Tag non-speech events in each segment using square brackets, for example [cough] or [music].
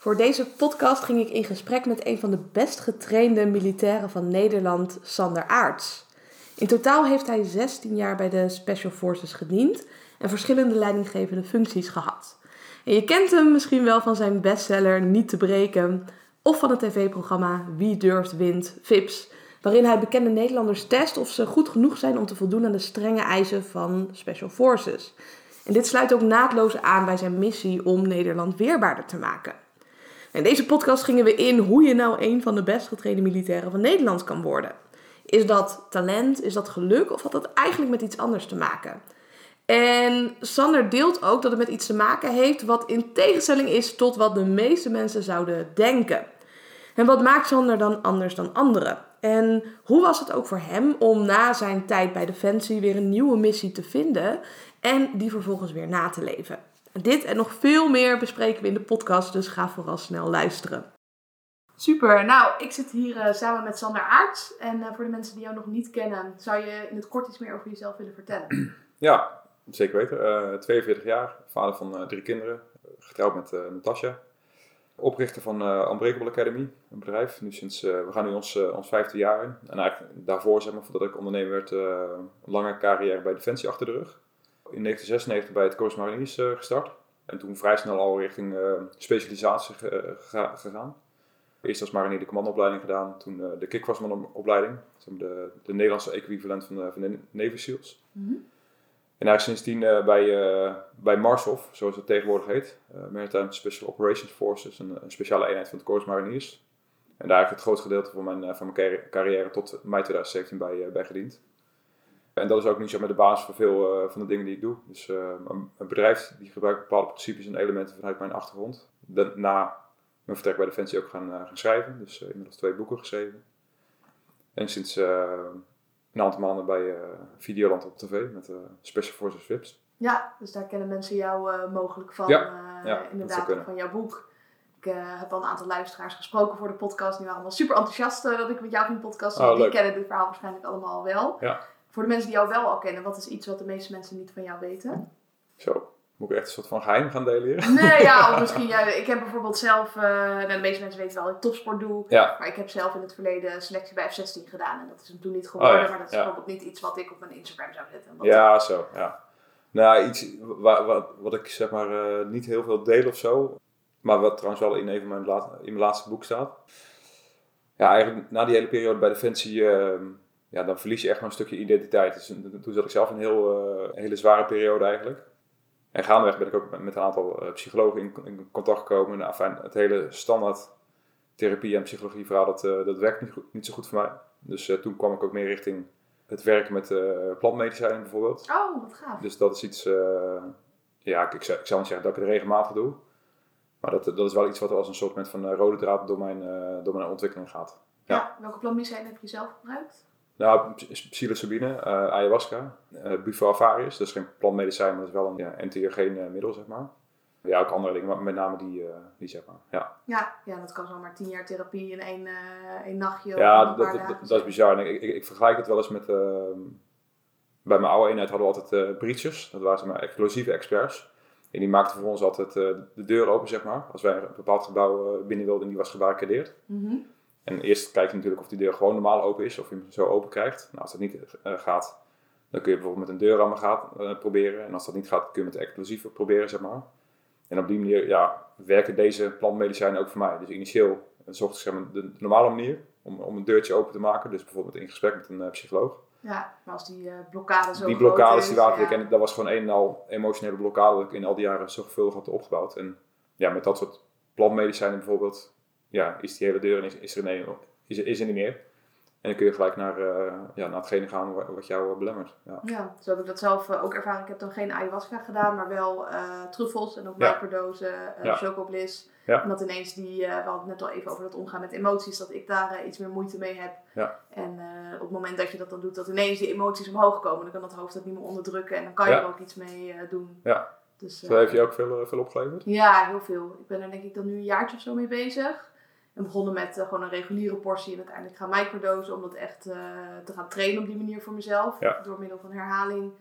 Voor deze podcast ging ik in gesprek met een van de best getrainde militairen van Nederland, Sander Aarts. In totaal heeft hij 16 jaar bij de Special Forces gediend en verschillende leidinggevende functies gehad. En je kent hem misschien wel van zijn bestseller Niet te breken of van het tv-programma Wie durft wint, VIPS, waarin hij bekende Nederlanders test of ze goed genoeg zijn om te voldoen aan de strenge eisen van Special Forces. En dit sluit ook naadloos aan bij zijn missie om Nederland weerbaarder te maken. In deze podcast gingen we in hoe je nou een van de best getrainde militairen van Nederland kan worden. Is dat talent, is dat geluk of had dat eigenlijk met iets anders te maken? En Sander deelt ook dat het met iets te maken heeft wat in tegenstelling is tot wat de meeste mensen zouden denken. En wat maakt Sander dan anders dan anderen? En hoe was het ook voor hem om na zijn tijd bij Defensie weer een nieuwe missie te vinden en die vervolgens weer na te leven? Dit en nog veel meer bespreken we in de podcast, dus ga vooral snel luisteren. Super, nou ik zit hier uh, samen met Sander Aarts. En uh, voor de mensen die jou nog niet kennen, zou je in het kort iets meer over jezelf willen vertellen? [clears throat] Ja, zeker weten. Uh, 42 jaar, vader van drie kinderen, getrouwd met Natasja. Oprichter van Unbreakable Academy, een bedrijf. Nu sinds, we gaan nu ons, ons vijfde jaar in. En eigenlijk daarvoor, zeg maar, voordat ik ondernemer werd, een lange carrière bij Defensie achter de rug in 1996 bij het Corps Mariniers uh, gestart. En toen vrij snel al richting uh, specialisatie gegaan. Eerst als marinier de commandoopleiding gedaan, toen uh, de kickwassmanopleiding. De, de Nederlandse equivalent van de, van de Navy SEALs. Mm -hmm. En eigenlijk sindsdien bij, bij Marshof, zoals het tegenwoordig heet. Maritime Special Operations Forces, een, een, speciale eenheid van het Corps Mariniers. En daar heb ik het grootste gedeelte van mijn, van mijn carrière tot mei 2017 bij, bij gediend. En dat is ook niet zo met de basis voor veel uh, van de dingen die ik doe. Dus uh, een bedrijf die gebruikt bepaalde principes en elementen vanuit mijn achtergrond. Na mijn vertrek bij Defensie ook gaan, uh, gaan schrijven. Dus inmiddels twee boeken geschreven. En sinds een aantal maanden bij Videoland op tv met Special Forces VIPs. Ja, dus daar kennen mensen jou mogelijk van. Ja, ja inderdaad, van jouw boek. Ik heb al een aantal luisteraars gesproken voor de podcast. Die waren allemaal super enthousiast dat ik met jou ging podcasten. Oh, die kennen dit verhaal waarschijnlijk allemaal wel. Ja. Voor de mensen die jou wel al kennen, wat is iets wat de meeste mensen niet van jou weten? Zo, moet ik echt een soort van geheim gaan delen hier? Nee, ja, of [laughs] misschien, ja, ik heb bijvoorbeeld zelf, uh, nou, de meeste mensen weten wel dat ik topsport doe, ja. maar ik heb zelf in het verleden selectie bij F16 gedaan en dat is hem toen niet geworden, oh, ja. maar dat is ja. bijvoorbeeld niet iets wat ik op mijn Instagram zou zetten. Ja, zo, ja. Nou, iets wat, wat, wat ik zeg maar uh, niet heel veel deel of zo, maar wat trouwens wel in een van mijn, laat, in mijn laatste boek staat. Ja, eigenlijk na die hele periode bij Defensie... Uh, ja, dan verlies je echt maar een stukje identiteit. Dus toen zat ik zelf in een heel, uh, hele zware periode eigenlijk. En gaandeweg ben ik ook met een aantal uh, psychologen in, in, contact gekomen. Nou, enfin, het hele standaard therapie en psychologie verhaal, dat, uh, dat werkt niet, niet, zo goed voor mij. Dus toen kwam ik ook meer richting het werken met plantmedicijnen bijvoorbeeld. Oh, wat gaaf. Dus dat is iets, ja, ik, ik, zou, ik zou niet zeggen dat ik het regelmatig doe. Maar dat, dat is wel iets wat als een soort van rode draad door mijn, door mijn ontwikkeling gaat. Ja, ja welke plantmedicijnen heb je zelf gebruikt? Nou, psilocybine, uh, ayahuasca, uh, bufoavarius, dat is geen plantmedicijn, maar dat is wel een ja, uh, middel, zeg maar. Ja, ook andere dingen, maar met name die, uh, die zeg maar. Ja. Ja, ja, dat kan zomaar tien jaar therapie in één, één nachtje. Ja, dat, dat, dat, dat, is bizar. En ik, ik, ik, vergelijk het wel eens met. Ehm, bij mijn oude eenheid hadden we altijd breaches, dat waren maar explosieve experts. En die maakten voor ons altijd de deur open, zeg maar. Als wij een bepaald gebouw binnen wilden en die was gebarricadeerd. Mm en eerst kijk je natuurlijk of die deur gewoon normaal open is, of je hem zo open krijgt. Nou, als dat niet uh, gaat, dan kun je bijvoorbeeld met een deurrammer gaat, uh, proberen. En als dat niet gaat, kun je met explosieven proberen, zeg maar. En op die manier ja, werken deze plantmedicijnen ook voor mij. Dus initieel zocht ik zeg maar, de normale manier om, om een deurtje open te maken. Dus bijvoorbeeld in gesprek met een uh, psycholoog. Ja, maar als die uh, blokkade zo Die blokkades, die waren ja. en dat was gewoon een en al emotionele blokkade dat ik in al die jaren zorgvuldig had opgebouwd. En ja, met dat soort plantmedicijnen bijvoorbeeld ja, is die hele deur is, is er, nee, is, is er niet meer. En dan kun je gelijk naar, uh, ja, naar hetgene gaan wat jou uh, belemmert. Ja. ja, zo heb ik dat zelf uh, ook ervaren. Ik heb dan geen ayahuasca gedaan, maar wel truffels en ook ja. ja. chocobliss. Ja. En dat ineens die, we hadden het net al even over dat omgaan met emoties, dat ik daar iets meer moeite mee heb. Ja. En op het moment dat je dat dan doet, dat ineens die emoties omhoog komen, dan kan dat hoofd dat niet meer onderdrukken en dan kan je er ook iets mee doen. Ja. Dus, zo heeft je ook veel, veel opgeleverd? Ja, heel veel. Ik ben er denk ik dan nu een jaartje of zo mee bezig. En begonnen met uh, gewoon een reguliere portie en uiteindelijk gaan microdosen om dat echt uh, te gaan trainen op die manier voor mezelf. Door middel van herhaling.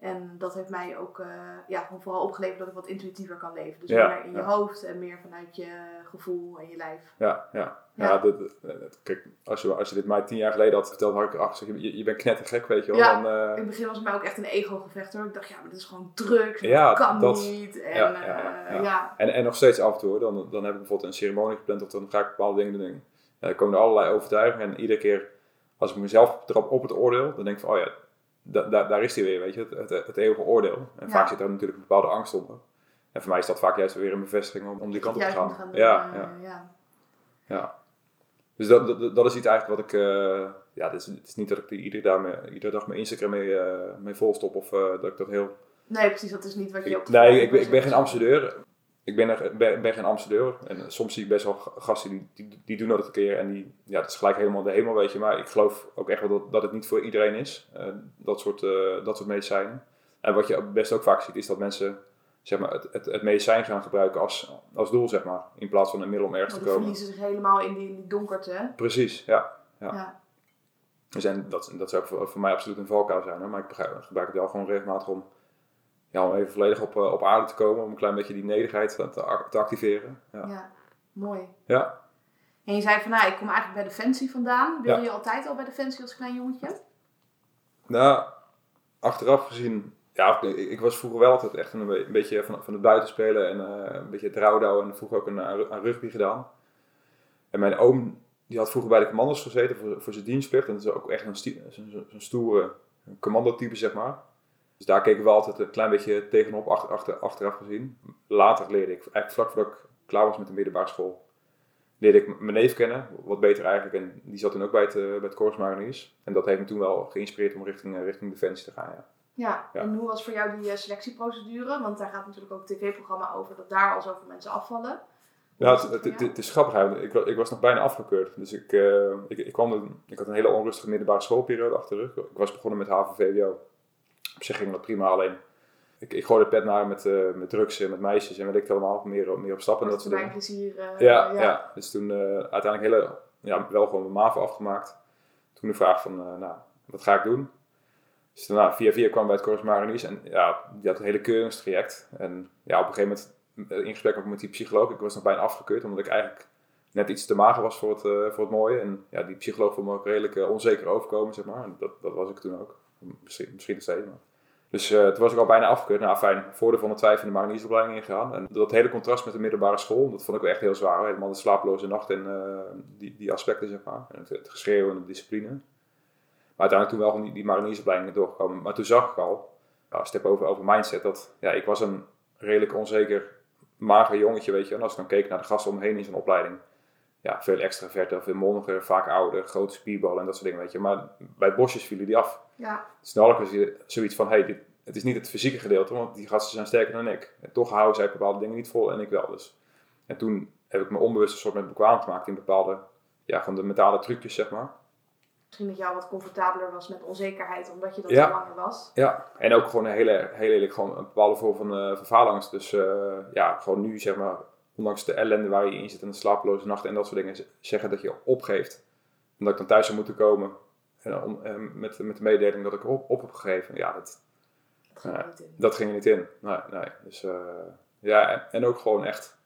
En dat heeft mij ook uh, ja, gewoon vooral opgeleverd dat ik wat intuïtiever kan leven. Dus Ja, meer in je hoofd en meer vanuit je gevoel en je lijf. Ja, ja. Ja. dat- dat- dat- kijk, als je, als je dit mij tien jaar geleden had verteld, had ik ach, zeg, je, je bent knettergek, weet je wel. Ja. Dan, eh, In het begin was het mij ook echt een ego-gevecht hoor. Ik dacht, ja, maar dit is gewoon drugs. Ja, dat kan dat- niet. En ja, ja, ja. En, en nog steeds af en toe, hoor. Dan, dan heb ik bijvoorbeeld een ceremonie gepland of dan ga ik bepaalde dingen doen. Dan komen er allerlei overtuigingen en iedere keer als ik mezelf trap op het oordeel, dan denk ik van, oh ja, da, da- daar is die weer, weet je, het, het, het eeuwige oordeel. En Ja. vaak zit daar natuurlijk een bepaalde angst onder. En voor mij is dat vaak juist weer een bevestiging om, om die kant op te gaan. moet gaan doen, ja, eh, ja, ja. Dus dat, dat, dat is iets eigenlijk wat ik, eh, ja, het is, het is niet dat ik iedere dag, mee, iedere dag mijn Instagram mee, eh, mee volstop of dat ik dat heel Nee, precies. Dat is niet wat je op Nee, ik, ben- ik ben geen ambassadeur. Ik ben, er, ben, ben geen ambassadeur. En soms zie ik best wel gasten die, die, die doen dat een keer. En die, ja, dat is gelijk helemaal de hemel, weet je. Maar ik geloof ook echt wel dat, dat het niet voor iedereen is. eh, dat, soort, eh, dat soort medicijnen. En wat je best ook vaak ziet, is dat mensen zeg maar, het, het, het medicijn gaan gebruiken als, als doel, zeg maar. In plaats van een middel om ergens te komen. verliezen zich helemaal in die, in die donkerte. Precies, ja. Ja. Ja. Dus en dat, dat zou voor, voor mij absoluut een valkuil zijn. Hoor. Maar ik gebruik het wel gewoon regelmatig om, ja, om even volledig op, eh, op aarde te komen. Om een klein beetje die nederigheid te, te ac- te activeren. Ja. Ja. mooi. Ja. En je zei van, nou, ik kom eigenlijk bij Defensie vandaan. Wil Ja. je altijd al bij Defensie als klein jongetje? Nou, achteraf gezien, ja, ik, ik was vroeger wel altijd echt een, be- een beetje van, van het buitenspelen en eh, een beetje het rouwdouw en vroeger ook een, aan aan rugby gedaan. En mijn oom, die had vroeger bij de commando's gezeten voor, voor zijn dienstplicht en dat is ook echt een, zo'n stoere commandotype, zeg maar. Dus daar keken we altijd een klein beetje tegenop, achter, achter, achteraf gezien. Later leerde ik, eigenlijk vlak voordat ik klaar was met de middelbare school, leerde ik mijn neef kennen, wat beter eigenlijk. En die zat toen ook bij het, eh, bij het Corps Mariniers. En dat heeft me toen wel geïnspireerd om richting, eh, richting Defensie te gaan, ja. Ja. Ja. En hoe was voor jou die eh, selectieprocedure? Want daar gaat natuurlijk ook een tv-programma over dat daar al zoveel mensen afvallen. Ja, het, het, het, het is grappig. Ik, ik was nog bijna afgekeurd. Dus ik, ik, ik, kwam, ik had een hele onrustige middelbare schoolperiode achter de rug. Ik was begonnen met HAVO-VWO. Op zich ging dat prima, alleen ik, ik gooide pet naar met, eh, met drugs en met meisjes en weet ik allemaal, meer, meer op stappen en dat soort mijn dingen. plezier. eh, Ja, ja. dus toen eh, uiteindelijk hele, ja, wel gewoon mijn MAVO afgemaakt. Toen de vraag van, nou, wat ga ik doen? Dus daarna, via via kwam bij het Corps Mariniers en ja, die had een hele keuringstraject. En ja, op een gegeven moment in gesprek ook met die psycholoog, ik was nog bijna afgekeurd, omdat ik eigenlijk net iets te mager was voor het, voor het mooie. En ja, die psycholoog vond me ook redelijk onzeker overkomen, zeg maar. En dat, dat was ik toen ook. Misschien, misschien nog steeds, maar... Dus eh, toen was ik al bijna afgekeurd. Nou, fijn, voordeel van de twijfel in de ingegaan. En dat hele contrast met de middelbare school, dat vond ik wel echt heel zwaar. Helemaal de slapeloze nacht en eh, die, die aspecten, zeg maar. En het, het geschreeuw en de discipline. Maar uiteindelijk toen wel gewoon die, die mariniersopleiding doorgekomen. Maar toen zag ik al, het heb over, over mindset, dat ja, ik was een redelijk onzeker, mager jongetje, weet je. En als ik dan keek naar de gasten om me heen in zo'n opleiding, ja, veel extraverter, veel mondiger, vaak ouder, grote spierballen en dat soort dingen, weet je. Maar bij bosjes vielen die af. Ja. Snel was je zoiets van, hey, dit, het is niet het fysieke gedeelte, want die gasten zijn sterker dan ik. En toch houden zij bepaalde dingen niet vol en ik wel. Dus. En toen heb ik me onbewust een soort met bekwaam gemaakt in bepaalde, ja, gewoon de mentale trucjes, zeg maar. Misschien dat jou wat comfortabeler was met onzekerheid, omdat je dat Ja. langer was. Ja, en ook gewoon een hele, eerlijk, gewoon een bepaalde vorm van, van faalangst. Dus eh, ja, gewoon nu zeg maar, ondanks de ellende waar je in zit en de slapeloze nachten en dat soort dingen, zeggen dat je opgeeft. Omdat ik dan thuis zou moeten komen en om, eh, met, met de mededeling dat ik op, op heb gegeven. Ja, dat, Dat ging er Ja. niet in. dat ging er niet in. Nee, nee. Dus eh, ja, en, en ook gewoon echt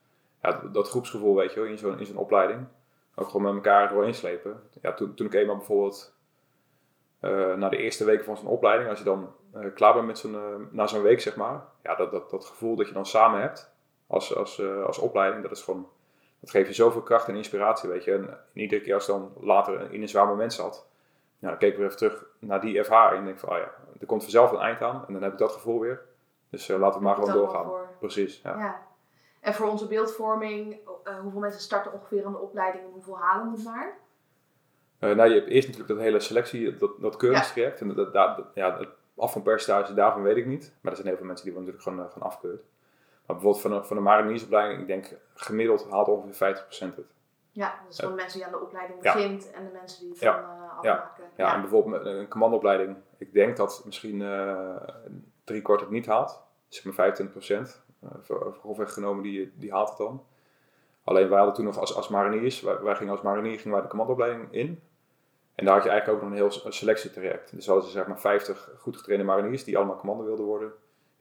ja, dat, dat groepsgevoel, weet je wel, in zo'n in zo'n opleiding. Ook gewoon met elkaar doorheen slepen. Ja, toen, toen ik eenmaal bijvoorbeeld eh, na de eerste weken van zo'n opleiding, als je dan klaar bent met zo'n, na zo'n week, zeg maar, ja, dat, dat, dat gevoel dat je dan samen hebt als, als, eh, als opleiding, dat is gewoon, dat geeft je zoveel kracht en inspiratie, weet je. En, iedere keer als ik dan later in een zwaar moment zat, ja, dan keek ik weer even terug naar die ervaring en denk van, oh ja, er komt vanzelf een eind aan en dan heb ik dat gevoel weer. Dus eh, laten we maar je gewoon doorgaan. voor- Precies, ja. Ja. En voor onze beeldvorming, eh, hoeveel mensen starten ongeveer aan de opleiding en hoeveel halen het maar? Nou, je hebt eerst natuurlijk dat hele selectie, dat, dat keuringstraject. En dat, dat, dat- ja, het afvalpercentage daarvan weet ik niet. Maar er zijn heel veel mensen die worden natuurlijk gewoon, gewoon afgekeurd. Maar bijvoorbeeld van de, van de mariniersopleiding, ik denk gemiddeld haalt ongeveer 50% het. Ja, dus van de mensen die aan de opleiding begint en de mensen die het Ja. dan eh, afmaken. Ja, en bijvoorbeeld een commandoopleiding, ik denk dat misschien eh drie kwart het niet haalt. Zeg maar 25%. Uh, voor, grofweg genomen, die, die haalt het dan. Alleen wij hadden toen nog als, als mariniers, wij, wij gingen als marinier gingen wij de commandoopleiding in. En daar had je eigenlijk ook nog een heel selectietraject. Dus hadden ze zeg maar 50 goed getrainde mariniers die allemaal commando wilden worden.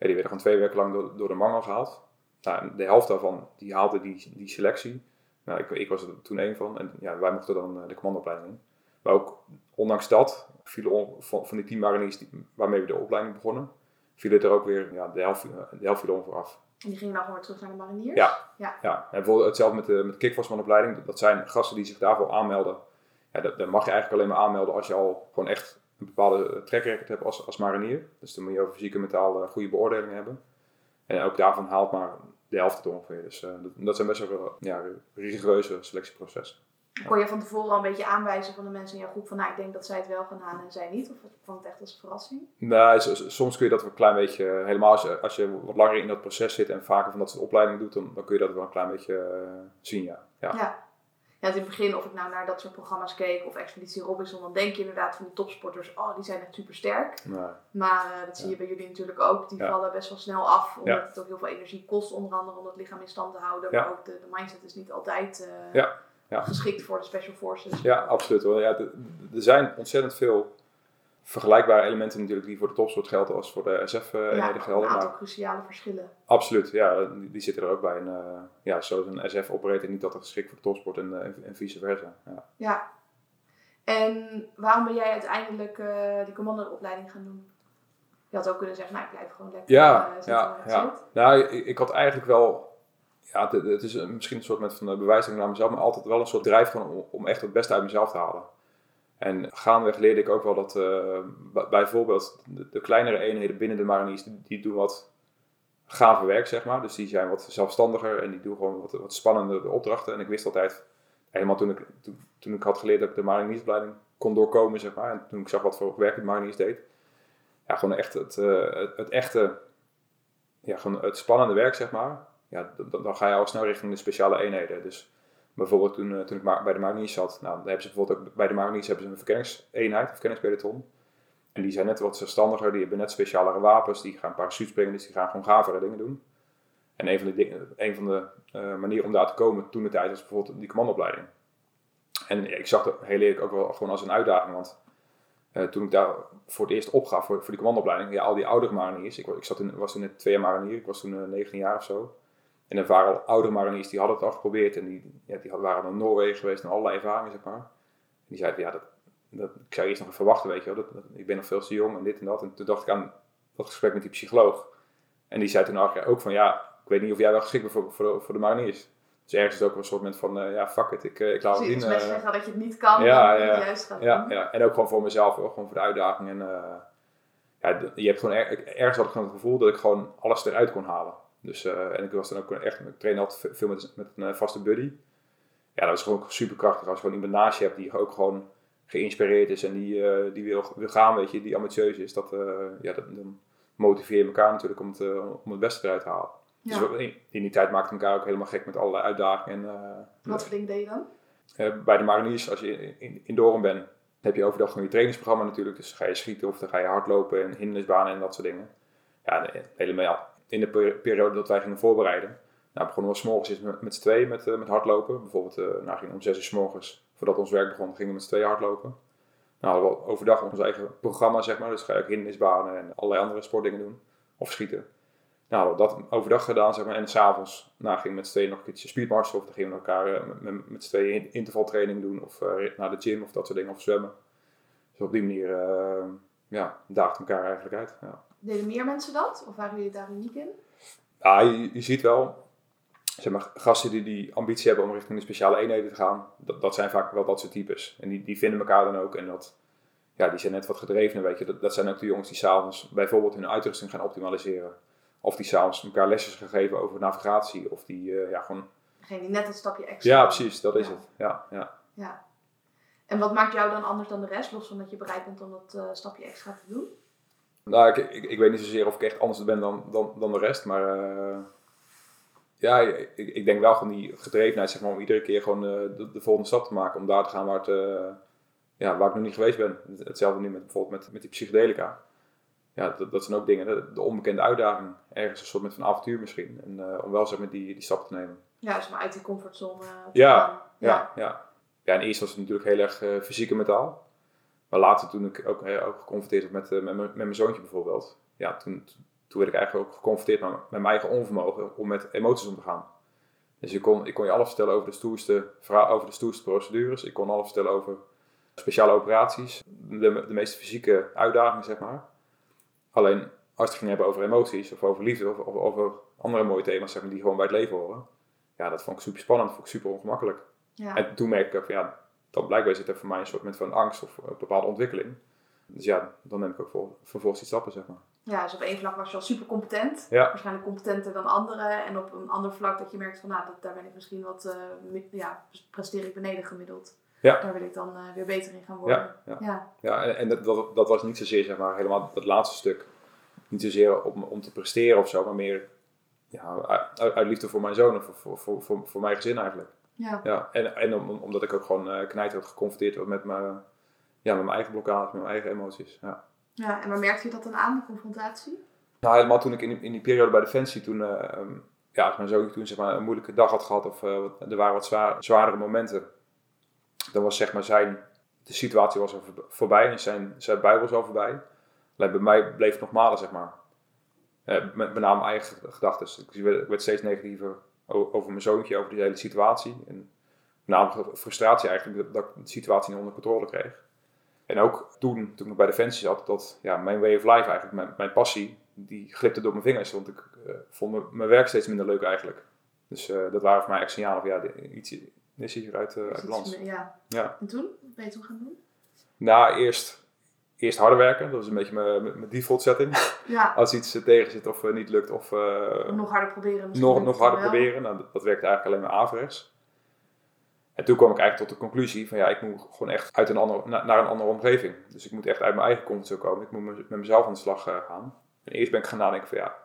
Die werden gewoon twee weken lang door, door de mangel gehaald. Nou, de helft daarvan die haalde die, die selectie. Nou, ik, ik was er toen één van. En ja, wij mochten dan de commandoopleiding in. Maar ook ondanks dat vielen van, van die tien mariniers waarmee we de opleiding begonnen, vielen er ook weer ja, de, helft, de helft viel ongeveer En die gingen dan gewoon weer terug naar de mariniers? Ja. ja. ja. En bijvoorbeeld hetzelfde met de, met. Dat zijn gasten die zich daarvoor aanmelden. Ja, dat, dat, mag je eigenlijk alleen maar aanmelden als je al gewoon echt een bepaalde track record hebt als, als marinier. Dus dan moet je over fysieke en mentaal goede beoordelingen hebben. En ook daarvan haalt maar de helft het ongeveer. Dus uh, dat, dat, zijn best wel ja, rigoureuze selectieprocessen. Kon je van tevoren al een beetje aanwijzen van de mensen in jouw groep van nou ik denk dat zij het wel gaan halen en zij niet? Of vond het echt als een verrassing? Nou, soms kun je dat wel een klein beetje, helemaal als je, als je wat langer in dat proces zit en vaker van dat soort opleiding doet, dan, dan kun je dat wel een klein beetje uh, zien, ja. ja. ja. Ja, in het begin, of ik nou naar dat soort programma's keek of Expeditie Robinson, dan denk je inderdaad van die topsporters, oh, die zijn echt super sterk. Nee. Maar uh, dat zie je bij jullie natuurlijk ook, die vallen best wel snel af, omdat het ook heel veel energie kost, onder andere om het lichaam in stand te houden. Maar ook de, de mindset is niet altijd uh, ja ja. geschikt voor de Special Forces. Ja, absoluut hoor. Ja, er zijn ontzettend veel vergelijkbare elementen natuurlijk die voor de topsport gelden als voor de SF-eenheden ja, gelden. Een aantal cruciale verschillen. Absoluut, ja, die, zitten er ook bij. En, uh, ja, zoals een SF-operator niet altijd geschikt voor de topsport en, uh, en vice versa. Ja. ja. En waarom ben jij uiteindelijk uh, die commandoopleiding gaan doen? Je had ook kunnen zeggen, nou ik blijf gewoon lekker ja, zitten ja, ja. Nou, ik, ik, had eigenlijk wel ja, het, het, is misschien een soort met van bewijsing naar mezelf, maar altijd wel een soort drijf om, om echt het beste uit mezelf te halen. En gaandeweg leerde ik ook wel dat uh, bijvoorbeeld de, de, kleinere eenheden binnen de mariniers, die, doen wat gave werk, zeg maar. Dus die zijn wat zelfstandiger en die doen gewoon wat, wat spannende opdrachten. En ik wist altijd, helemaal toen ik, toen, ik had geleerd dat ik de mariniersopleiding kon doorkomen, zeg maar. En toen ik zag wat voor werk het mariniers deed. Ja, gewoon echt het, het, het, echte, ja, gewoon het spannende werk, zeg maar ja, dan, dan, ga je al snel richting de speciale eenheden. Dus bijvoorbeeld toen, uh, toen ik bij de Mariniers zat, nou, dan hebben ze bijvoorbeeld ook bij de Mariniers hebben ze een verkenningseenheid, een verkenningspeloton. En die zijn net wat zelfstandiger, die hebben net specialere wapens, die gaan parachute springen, dus die gaan gewoon gavere dingen doen. En een van de, van de uh, manieren om daar te komen toen de tijd was bijvoorbeeld die commandoopleiding. En ik zag het heel eerlijk ook wel gewoon als een uitdaging, want uh, toen ik daar voor het eerst opgaf voor, voor die commandoopleiding, ja, al die oudere mariniers, ik, ik zat in, was toen net twee jaar marinier, ik was toen uh, 19 jaar of zo. En er waren al oude mariniers die hadden het al geprobeerd en die, ja, die waren naar Noorwegen geweest en allerlei ervaringen, zeg maar. En die zeiden, ja, dat, dat, ik zou eerst nog even verwachten, weet je wel. Dat, ik ben nog veel te jong en dit en dat. En toen dacht ik aan dat gesprek met die psycholoog. En die zei toen ook van, ja, ik weet niet of jij wel geschikt bent voor, voor, de, voor de mariniers. Dus ergens is het ook een soort moment van, uh, ja, fuck it, ik, uh, ik laat het zien. Dus mensen zeggen dat je het niet kan, ja, ja, het juist gaat ja, Ja, en ook gewoon voor mezelf, ook gewoon voor de uitdaging. En ja, je hebt gewoon, er, ergens had ik gewoon het gevoel dat ik gewoon alles eruit kon halen. Dus, uh, en ik was dan ook echt, ik train altijd veel met, met een vaste buddy. Ja, dat was gewoon super krachtig. Als je gewoon iemand naast je hebt die ook gewoon geïnspireerd is en die, uh, die wil, wil gaan, weet je, die ambitieus is, dat, ja, dat, dan motiveer je elkaar natuurlijk om het, om het beste eruit te halen. Dus ja. Dus in, in, die tijd maakten we elkaar ook helemaal gek met allerlei uitdagingen. En, Wat voor dingen deed je dan? bij de mariniers, als je in, in, in Doren bent, heb je overdag gewoon je trainingsprogramma natuurlijk. Dus ga je schieten of dan ga je hardlopen en hindernisbanen en dat soort dingen. Ja, helemaal in de periode dat wij gingen voorbereiden. Nou, begonnen we s morgens met, met z'n tweeën met, uh, met hardlopen. Bijvoorbeeld, uh, nou, om zes uur s morgens, voordat ons werk begon, gingen we met z'n tweeën hardlopen. Nou, hadden we overdag ons eigen programma, zeg maar. Dus ga je ook hindernisbanen en allerlei andere sportdingen doen. Of schieten. Nou, dat overdag gedaan, zeg maar. En s'avonds nou, gingen we met z'n tweeën nog een keertje speedmarsen. Of dan gingen we elkaar uh, met, met z'n tweeën intervaltraining doen. Of naar de gym of dat soort dingen. Of zwemmen. Dus op die manier, ja, daagden elkaar eigenlijk uit. Ja. Deden meer mensen dat? Of waren jullie daar uniek in? Ja, je, je ziet wel, zeg maar, gasten die die ambitie hebben om richting de speciale eenheden te gaan, dat, dat zijn vaak wel dat soort types. En die, die vinden elkaar dan ook en dat, ja, die zijn net wat gedreven, weet je. Dat, dat zijn ook de jongens die s'avonds bijvoorbeeld hun uitrusting gaan optimaliseren. Of die s'avonds elkaar lesjes gaan geven over navigatie. Of die, uh, ja, gewoon... Degene die net een stapje extra... Ja, precies, dat is het. Ja, ja. ja. En wat maakt jou dan anders dan de rest, los van dat je bereid bent om dat uh, stapje extra te doen? Nou, ik, ik, ik, weet niet zozeer of ik echt anders ben dan, dan, dan de rest, maar uh, ja, ik, ik denk wel gewoon die gedrevenheid, zeg maar, om iedere keer gewoon uh, de, de, volgende stap te maken, om daar te gaan waar, het, uh, ja, waar ik nog niet geweest ben. Hetzelfde nu met bijvoorbeeld met, met die psychedelica. Ja, dat, dat zijn ook dingen, de, de, onbekende uitdaging, ergens een soort met van avontuur misschien, en, om wel zeg maar die, die stap te nemen. Ja, dus maar uit die comfortzone ja, ja, ja, ja, ja. en eerst was het natuurlijk heel erg fysiek en mentaal. Maar later toen ik ook, eh, ook geconfronteerd werd met, eh, met, mijn- met mijn zoontje bijvoorbeeld, ja, toen, toen werd ik eigenlijk ook geconfronteerd met, met mijn eigen onvermogen om met emoties om te gaan. Dus ik kon, ik kon je alles vertellen over de stoerste, over de stoerste procedures. Ik kon alles vertellen over speciale operaties, de, de meest fysieke uitdagingen, zeg maar. Alleen als het ging hebben over emoties, of over liefde, of, of over andere mooie thema's zeg maar, die gewoon bij het leven horen. Ja, dat vond ik super spannend, dat vond ik super ongemakkelijk. Ja. En toen merkte ik ook van ja, dan blijkbaar zit er voor mij een soort met van angst of een bepaalde ontwikkeling. Dus ja, dan neem ik ook vol- vervolgens die stappen, zeg maar. ja, dus op één vlak was je al super competent. Ja. Waarschijnlijk competenter dan anderen. En op een ander vlak dat je merkt van, nou, dat, daar ben ik misschien wat, mi- ja, presteer ik beneden gemiddeld. Ja. Daar wil ik dan eh, weer beter in gaan worden. Ja, ja. ja. Ja, en, en dat, dat, dat was niet zozeer, zeg maar, helemaal dat laatste stuk. Niet zozeer om, om te presteren of zo, maar meer ja, uit, uit liefde voor mijn zoon of voor, voor, voor, voor mijn gezin eigenlijk. Ja. Ja, en, en om, omdat ik ook gewoon uh, knijterend geconfronteerd werd met mijn, ja, met mijn eigen blokkades, met mijn eigen emoties. Ja. Ja, en waar merkte je dat dan aan, de confrontatie? Nou, helemaal toen ik in, die- in die periode bij Defensie, toen, eh, ehm, ja, als mijn zoon toen zeg maar, een moeilijke dag had gehad of eh, er waren wat zwaar, zwaardere momenten, dan was zeg maar zijn, de situatie was al voor- voorbij en zijn, zijn bui was al voorbij. Alleen bij mij bleef het nog malen, zeg maar. Eh, met, met name mijn eigen gedachten. Ik werd, ik werd steeds negatiever over mijn zoontje, over die hele situatie. En met name frustratie eigenlijk, dat, dat ik de situatie niet onder controle kreeg. En ook toen, toen ik nog bij Defensie zat, dat ja, mijn way of life eigenlijk, mijn, mijn passie, die glipte door mijn vingers. Want ik eh, vond mijn, mijn werk steeds minder leuk eigenlijk. Dus eh, dat waren voor mij echt signalen van ja, iets is hier uit, eh, uit balans. Ja. Ja. En toen? Wat ben je toen gaan doen? Nou, eerst, eerst harder werken. Dat was een beetje mijn, mijn default setting. [laughs] Ja, Als iets tegen zit of eh, niet lukt of eh, nog harder proberen. nog, nog harder proberen. Nou, dat, dat werkte eigenlijk alleen maar averechts. En toen kwam ik eigenlijk tot de conclusie van ja, ik moet gewoon echt uit een andere, na- naar een andere omgeving. Dus ik moet echt uit mijn eigen comfortzone komen. Ik moet me- met mezelf aan de slag eh, gaan. En eerst ben ik gaan nadenken van ja,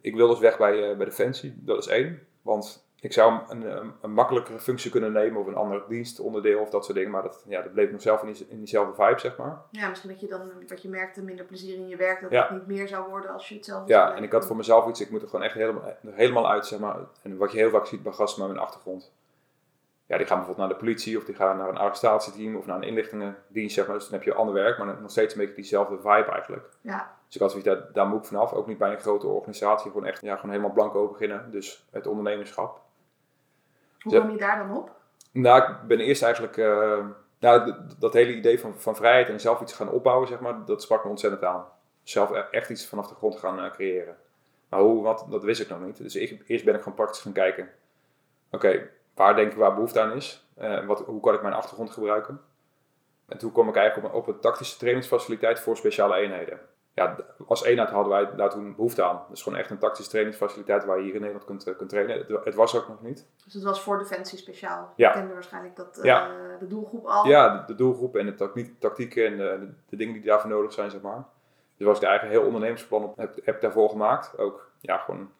ik wil dus weg bij, bij Defensie. Dat is één. Want ik zou een, een, een makkelijkere functie kunnen nemen of een ander dienstonderdeel of dat soort dingen. Maar dat, ja, dat bleef nog zelf in, die, in diezelfde vibe, zeg maar. Ja, misschien dat je dan, wat je merkte, minder plezier in je werk. Dat Ja. het niet meer zou worden als je hetzelfde Ja, zou en ik had voor mezelf iets, ik moet er gewoon echt helemaal, helemaal uit, zeg maar. En wat je heel vaak ziet bij gasten met mijn achtergrond. Ja, die gaan bijvoorbeeld naar de politie of die gaan naar een arrestatieteam of naar een inlichtingendienst, zeg maar. Dus dan heb je ander werk, maar nog steeds een beetje diezelfde vibe eigenlijk. Ja, Dus ik had zoiets, daar, daar moet ik vanaf. Ook niet bij een grote organisatie, gewoon echt, ja, gewoon helemaal blanco beginnen. Dus het ondernemerschap. Hoe kwam je daar dan op? Nou, ik ben eerst eigenlijk, eh, nou, dat hele idee van, van vrijheid en zelf iets gaan opbouwen, zeg maar, dat sprak me ontzettend aan. Zelf e- echt iets vanaf de grond gaan eh, creëren. Maar hoe, wat, dat wist ik nog niet. Dus ik, eerst ben ik gewoon praktisch gaan kijken. Oké, waar denk ik waar behoefte aan is? Eh, wat, hoe kan ik mijn achtergrond gebruiken? En toen kwam ik eigenlijk op, een- op een tactische trainingsfaciliteit voor speciale eenheden. Ja, als eenheid hadden wij daar toen behoefte aan. Dus gewoon echt een tactische trainingsfaciliteit waar je hier in Nederland kunt, eh, kunt trainen. Het, het was ook nog niet. Dus het was voor Defensie speciaal. Ja. Je kende waarschijnlijk dat, eh, Ja. de doelgroep al. Ja, de, de doelgroep en de tactiek, tactieken en de, de dingen die daarvoor nodig zijn, zeg maar. Dus was ik eigenlijk heel ondernemersplan op heb, heb ik daarvoor gemaakt. Ook, ja, gewoon...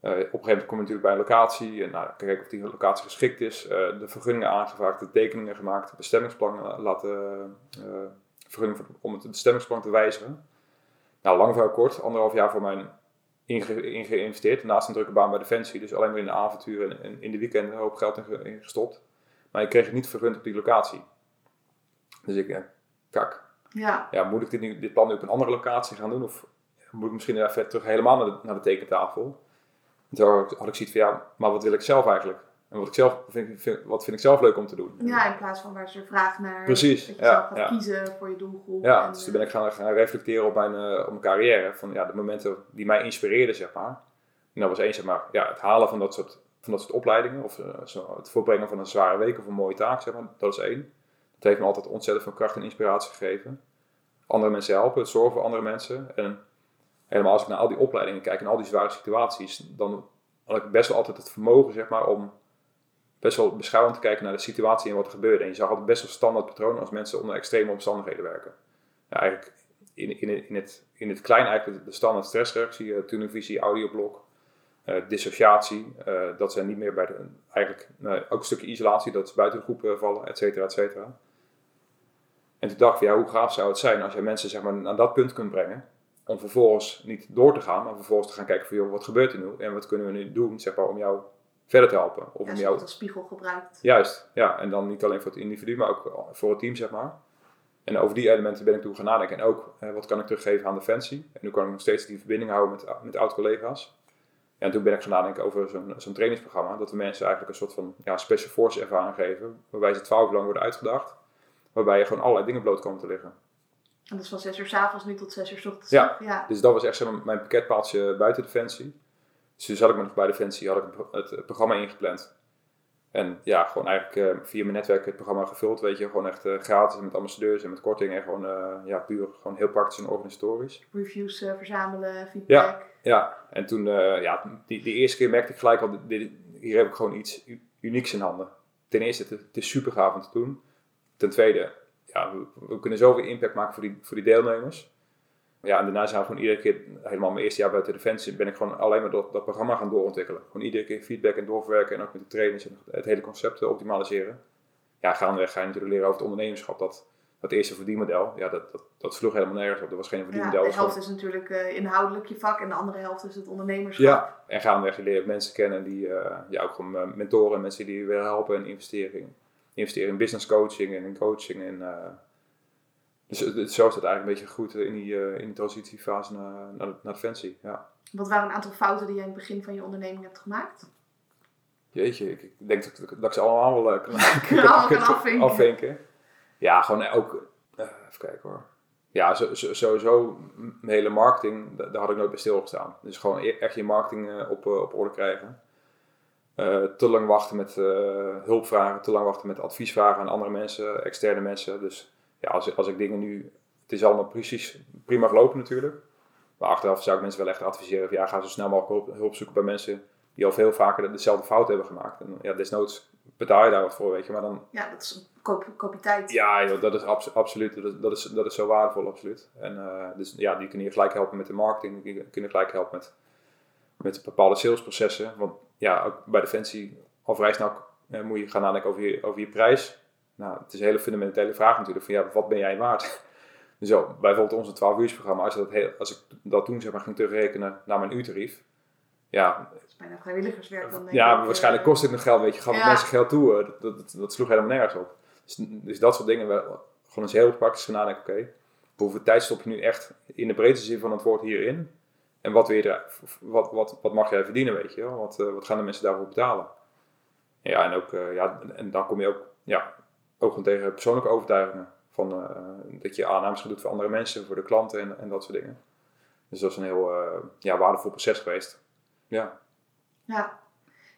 eh, op een gegeven moment kom je natuurlijk bij een locatie en nou, kijken of die locatie geschikt is. eh, de vergunningen aangevraagd, de tekeningen gemaakt, bestemmingsplan eh, laten... eh, vergunning om het bestemmingsplan te wijzigen. Nou, lang voor kort, anderhalf jaar voor mijn inge- in geïnvesteerd. Naast een drukke baan bij Defensie, dus alleen maar in de avonturen en, en in de weekenden een hoop geld in, ge- in gestopt. Maar ik kreeg het niet vergund op die locatie. Dus ik, ja, kak. Ja. Ja, moet ik dit, nu, dit plan nu op een andere locatie gaan doen? Of moet ik misschien even terug helemaal naar de, naar de tekentafel? En toen had ik- had ik zoiets van, ja, maar wat wil ik zelf eigenlijk? En wat, ik zelf, vind, vind- wat vind ik zelf leuk om te doen? ja, in plaats van waar ze vraag naar. Precies, Dat je ja, zelf gaat ja. kiezen voor je doelgroep. Ja, en, dus toen ben eh, ik gaan, gaan reflecteren op mijn, eh, op mijn carrière. Van ja, de momenten die mij inspireerden, zeg maar. En dat was één, zeg maar, ja, het halen van dat soort, van dat soort opleidingen. Of eh, zo, het voorbrengen van een zware week of een mooie taak, zeg maar. Dat is één. Dat heeft me altijd ontzettend veel kracht en inspiratie gegeven. Andere mensen helpen, het zorgen voor andere mensen. En helemaal als ik naar al die opleidingen kijk en al die zware situaties, dan had ik best wel altijd het vermogen, zeg maar, om best wel beschouwend te kijken naar de situatie en wat er gebeurde. En je zag altijd best wel standaard patronen als mensen onder extreme omstandigheden werken. Ja, eigenlijk in, in, in, het, in het klein eigenlijk de standaard stressreactie, uh, tunnelvisie, audioblok, eh, dissociatie. eh, dat zijn niet meer bij de, eigenlijk ook een stukje isolatie, dat ze buiten de groep eh, vallen, et cetera, et cetera. En toen dacht ik, ja, hoe gaaf zou het zijn als je mensen zeg maar, naar dat punt kunt brengen. Om vervolgens niet door te gaan, maar vervolgens te gaan kijken van, joh, wat gebeurt er nu? En wat kunnen we nu doen, zeg maar, om jou verder te helpen. Of Ja, om als jou spiegel gebruikt. Juist, ja. En dan niet alleen voor het individu, maar ook voor het team, zeg maar. En over die elementen ben ik toen gaan nadenken. En ook, eh, wat kan ik teruggeven aan Defensie? En hoe kan ik nog steeds die verbinding houden met, met oud-collega's? En toen ben ik gaan nadenken over zo'n zo'n trainingsprogramma. Dat we mensen eigenlijk een soort van ja, special force ervaring geven. Waarbij ze twaalf uur lang worden uitgedacht. Waarbij je gewoon allerlei dingen bloot komt te liggen. En dat is van 6 uur s avonds nu tot 6 uur s ochtends. Ja. ja. Dus dat was echt zeg maar, mijn pakketpaaltje buiten Defensie. Dus toen zat ik me nog bij Defensie, had ik het het programma ingepland. En ja, gewoon eigenlijk eh, via mijn netwerk het programma gevuld, weet je. Gewoon echt eh, gratis met ambassadeurs en met korting. En gewoon, eh, ja, puur gewoon heel praktisch en organisatorisch. Reviews eh, verzamelen, feedback. Ja, en toen, eh, ja, die, die eerste keer merkte ik gelijk al, dit, hier heb ik gewoon iets unieks in handen. Ten eerste, het, het is super gaaf om te doen. Ten tweede, ja, we, we kunnen zoveel impact maken voor die, voor die deelnemers. Ja, en daarna zijn we gewoon iedere keer, helemaal mijn eerste jaar buiten Defensie, ben ik gewoon alleen maar dat, dat programma gaan doorontwikkelen. Gewoon iedere keer feedback en doorverwerken en ook met de trainers en het hele concept eh, optimaliseren. Ja, gaandeweg ga je natuurlijk leren over het ondernemerschap. Dat, dat eerste verdienmodel, ja, dat, dat, dat sloeg helemaal nergens op. Er was geen Ja, verdienmodel. de dat was helft is natuurlijk eh, inhoudelijk je vak en de andere helft is het ondernemerschap. Ja, en gaandeweg je leert mensen kennen die eh, ja, ook gewoon mentoren en mensen die je willen helpen en investeren. Investeren in business coaching en in coaching. En, dus het- zo het eigenlijk een beetje goed in die, eh, in die transitiefase naar, naar, naar Defensie. Ja. Wat waren een aantal fouten die jij in het begin van je onderneming hebt gemaakt? Jeetje, ik, ik denk dat, dat ik ze allemaal wel eh, kan, [laughs] [laughs] Allemaal kan afvinken. afvinken. Ja, gewoon ook, eh, even kijken hoor. Ja, zo- zo- sowieso mijn hele marketing, da- daar had ik nooit bij stilgestaan. Dus gewoon e- echt je marketing eh, op, eh, op orde krijgen. Eh, te lang wachten met eh, hulpvragen, te lang wachten met adviesvragen aan andere mensen, externe mensen. Dus ja, als, als ik dingen nu, het is allemaal precies prima gelopen natuurlijk. Maar achteraf zou ik mensen wel echt adviseren van ja, ga zo snel mogelijk hulp, hulp zoeken bij mensen die al veel vaker dezelfde fout hebben gemaakt. En ja, desnoods betaal je daar wat voor, weet je. Maar dan, Ja, dat is koop, koop je tijd. ja, joh, dat is abs- absoluut. Dat is, dat, is, dat is zo waardevol, absoluut. En eh, dus ja, die kunnen je gelijk helpen met de marketing. Die kunnen gelijk helpen met, met bepaalde salesprocessen. Want ja, ook bij Defensie al vrij snel eh, moet je gaan nadenken over je, over je prijs. Nou, het is een hele fundamentele vraag natuurlijk. Van ja, wat ben jij waard? [laughs] Zo, bijvoorbeeld onze 12 uursprogramma. Als, je dat heel, als ik dat toen zeg maar, ging terugrekenen naar mijn uurtarief. Ja, Dat is bijna vrijwilligerswerk dan denk ja, ik, waarschijnlijk eh, kost het nog geld, weet je. Gaat Ja. mensen geld toe? eh, Dat, dat, dat sloeg helemaal nergens op. Dus, dus dat soort dingen, wel, gewoon eens heel praktisch gaan nadenken. Oké, hoeveel tijd stop je nu echt in de breedste zin van het woord hierin? En wat, wil je wat, wat, wat mag jij verdienen, weet je wel? Wat, eh, wat gaan de mensen daarvoor betalen? Ja, en, ook, eh, ja, en dan kom je ook, ja, ook gewoon tegen persoonlijke overtuigingen. Van, eh, dat je aannames gaat doen voor andere mensen, voor de klanten en, en dat soort dingen. Dus dat is een heel eh, ja, waardevol proces geweest. Ja. Ja.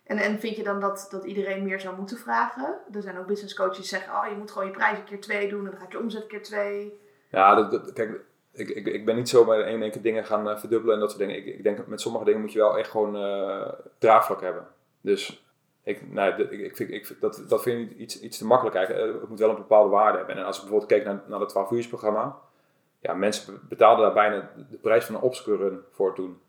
En, en vind je dan dat, dat iedereen meer zou moeten vragen? Er zijn ook business coaches die zeggen, oh, je moet gewoon je prijs een keer twee doen en dan gaat je omzet keer twee. Ja, dat, dat- kijk, ik, ik, ik ben niet zo bij één keer dingen gaan eh, verdubbelen en dat soort dingen. Ik, ik denk met sommige dingen moet je wel echt gewoon draagvlak hebben. Dus ik, nee, dat- ik, vind, ik, dat, dat vind ik iets, iets te makkelijk eigenlijk. Eh, Het moet wel een bepaalde waarde hebben. En als ik bijvoorbeeld keek naar, naar het 12 uursprogramma, ja, mensen betaalden daar bijna de prijs van een obstacle run voor toen.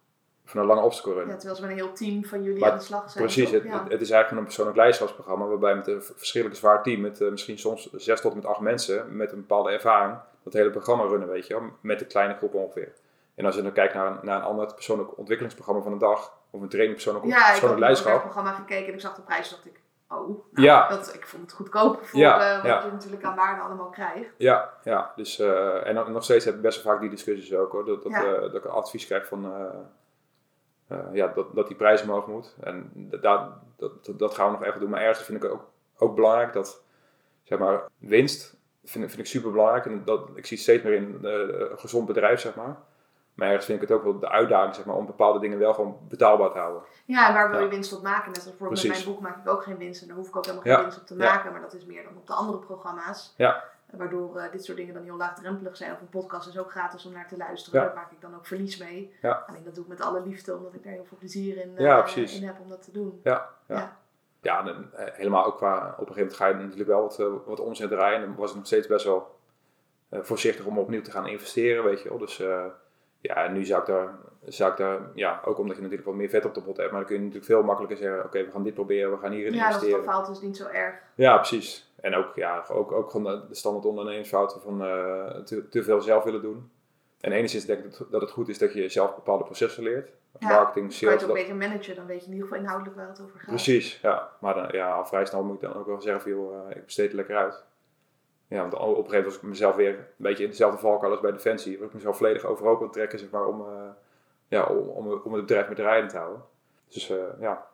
Van een lange obstacle run. Ja, terwijl ze met een heel team van jullie Maar aan de slag zijn. Precies, het, ja. het, het is eigenlijk een persoonlijk leiderschapsprogramma waarbij met een verschrikkelijk zwaar team, met eh, misschien soms zes tot met acht mensen, met een bepaalde ervaring, dat hele programma runnen, weet je wel, met een kleine groep ongeveer. En als je dan kijkt naar een, naar een ander persoonlijk ontwikkelingsprogramma van een dag, of een training persoonlijk, ja, ik heb persoonlijk naar het leiderschap. programma gekeken en ik zag de prijs dacht ik, oh, nou, Ja. dat, ik vond het goedkoop voor Ja, eh, wat je natuurlijk aan waarde allemaal krijgt. Ja, ja, dus, eh, en nog steeds heb ik best wel vaak die discussies ook hoor, dat, dat, eh, dat ik advies krijg van, ja, dat, dat die prijs omhoog moet. En dat, dat, dat gaan we nog even doen, maar ergens vind ik ook, ook belangrijk dat, zeg maar, winst vind, vind ik super belangrijk. En dat, ik zie steeds meer in een gezond bedrijf, zeg maar. Maar ergens vind ik het ook wel de uitdaging, zeg maar, om bepaalde dingen wel gewoon betaalbaar te houden. Ja, en waar wil Ja. je winst op maken? Net als bijvoorbeeld met Precies. mijn boek maak ik ook geen winst en daar hoef ik ook helemaal Ja. geen winst op te maken, maar dat is meer dan op de andere programma's. Ja. Waardoor eh, dit soort dingen dan heel laagdrempelig zijn. Of een podcast is ook gratis om naar te luisteren. Ja. Daar maak ik dan ook verlies mee. Ja. Alleen dat doe ik met alle liefde, omdat ik daar heel veel plezier in, eh, in heb om dat te doen. Ja, ja. Ja. ja. en, eh, helemaal ook qua, op een gegeven moment ga je natuurlijk wel wat, wat omzet draaien. En dan was ik nog steeds best wel voorzichtig om opnieuw te gaan investeren, weet je wel. Dus ja, en nu zou ik daar, zou ik daar, ja, ook omdat je natuurlijk wat meer vet op de pot hebt, maar dan kun je natuurlijk veel makkelijker zeggen, oké, we gaan dit proberen, we gaan hierin Ja, investeren. dan fout is, niet zo erg. Ja, precies. En ook, ja, ook, ook gewoon de, standaard ondernemersfouten van eh, te, te veel zelf willen doen. En enigszins denk ik dat het goed is dat je zelf bepaalde processen leert. Ja, Marketing, Kan je sales. het ook dat- een beetje managen, dan weet je in ieder geval inhoudelijk waar het over gaat. Precies, ja. Maar dan, ja, al vrij snel moet ik dan ook wel zeggen van, joh, eh, ik besteed het lekker uit. Ja, want op een gegeven moment was ik mezelf weer een beetje in dezelfde valkuil als bij Defensie. Was ik mezelf volledig overhoop aan het trekken, zeg maar, om, eh, ja, om, om, om het bedrijf met de rijden te houden. Dus eh, ja,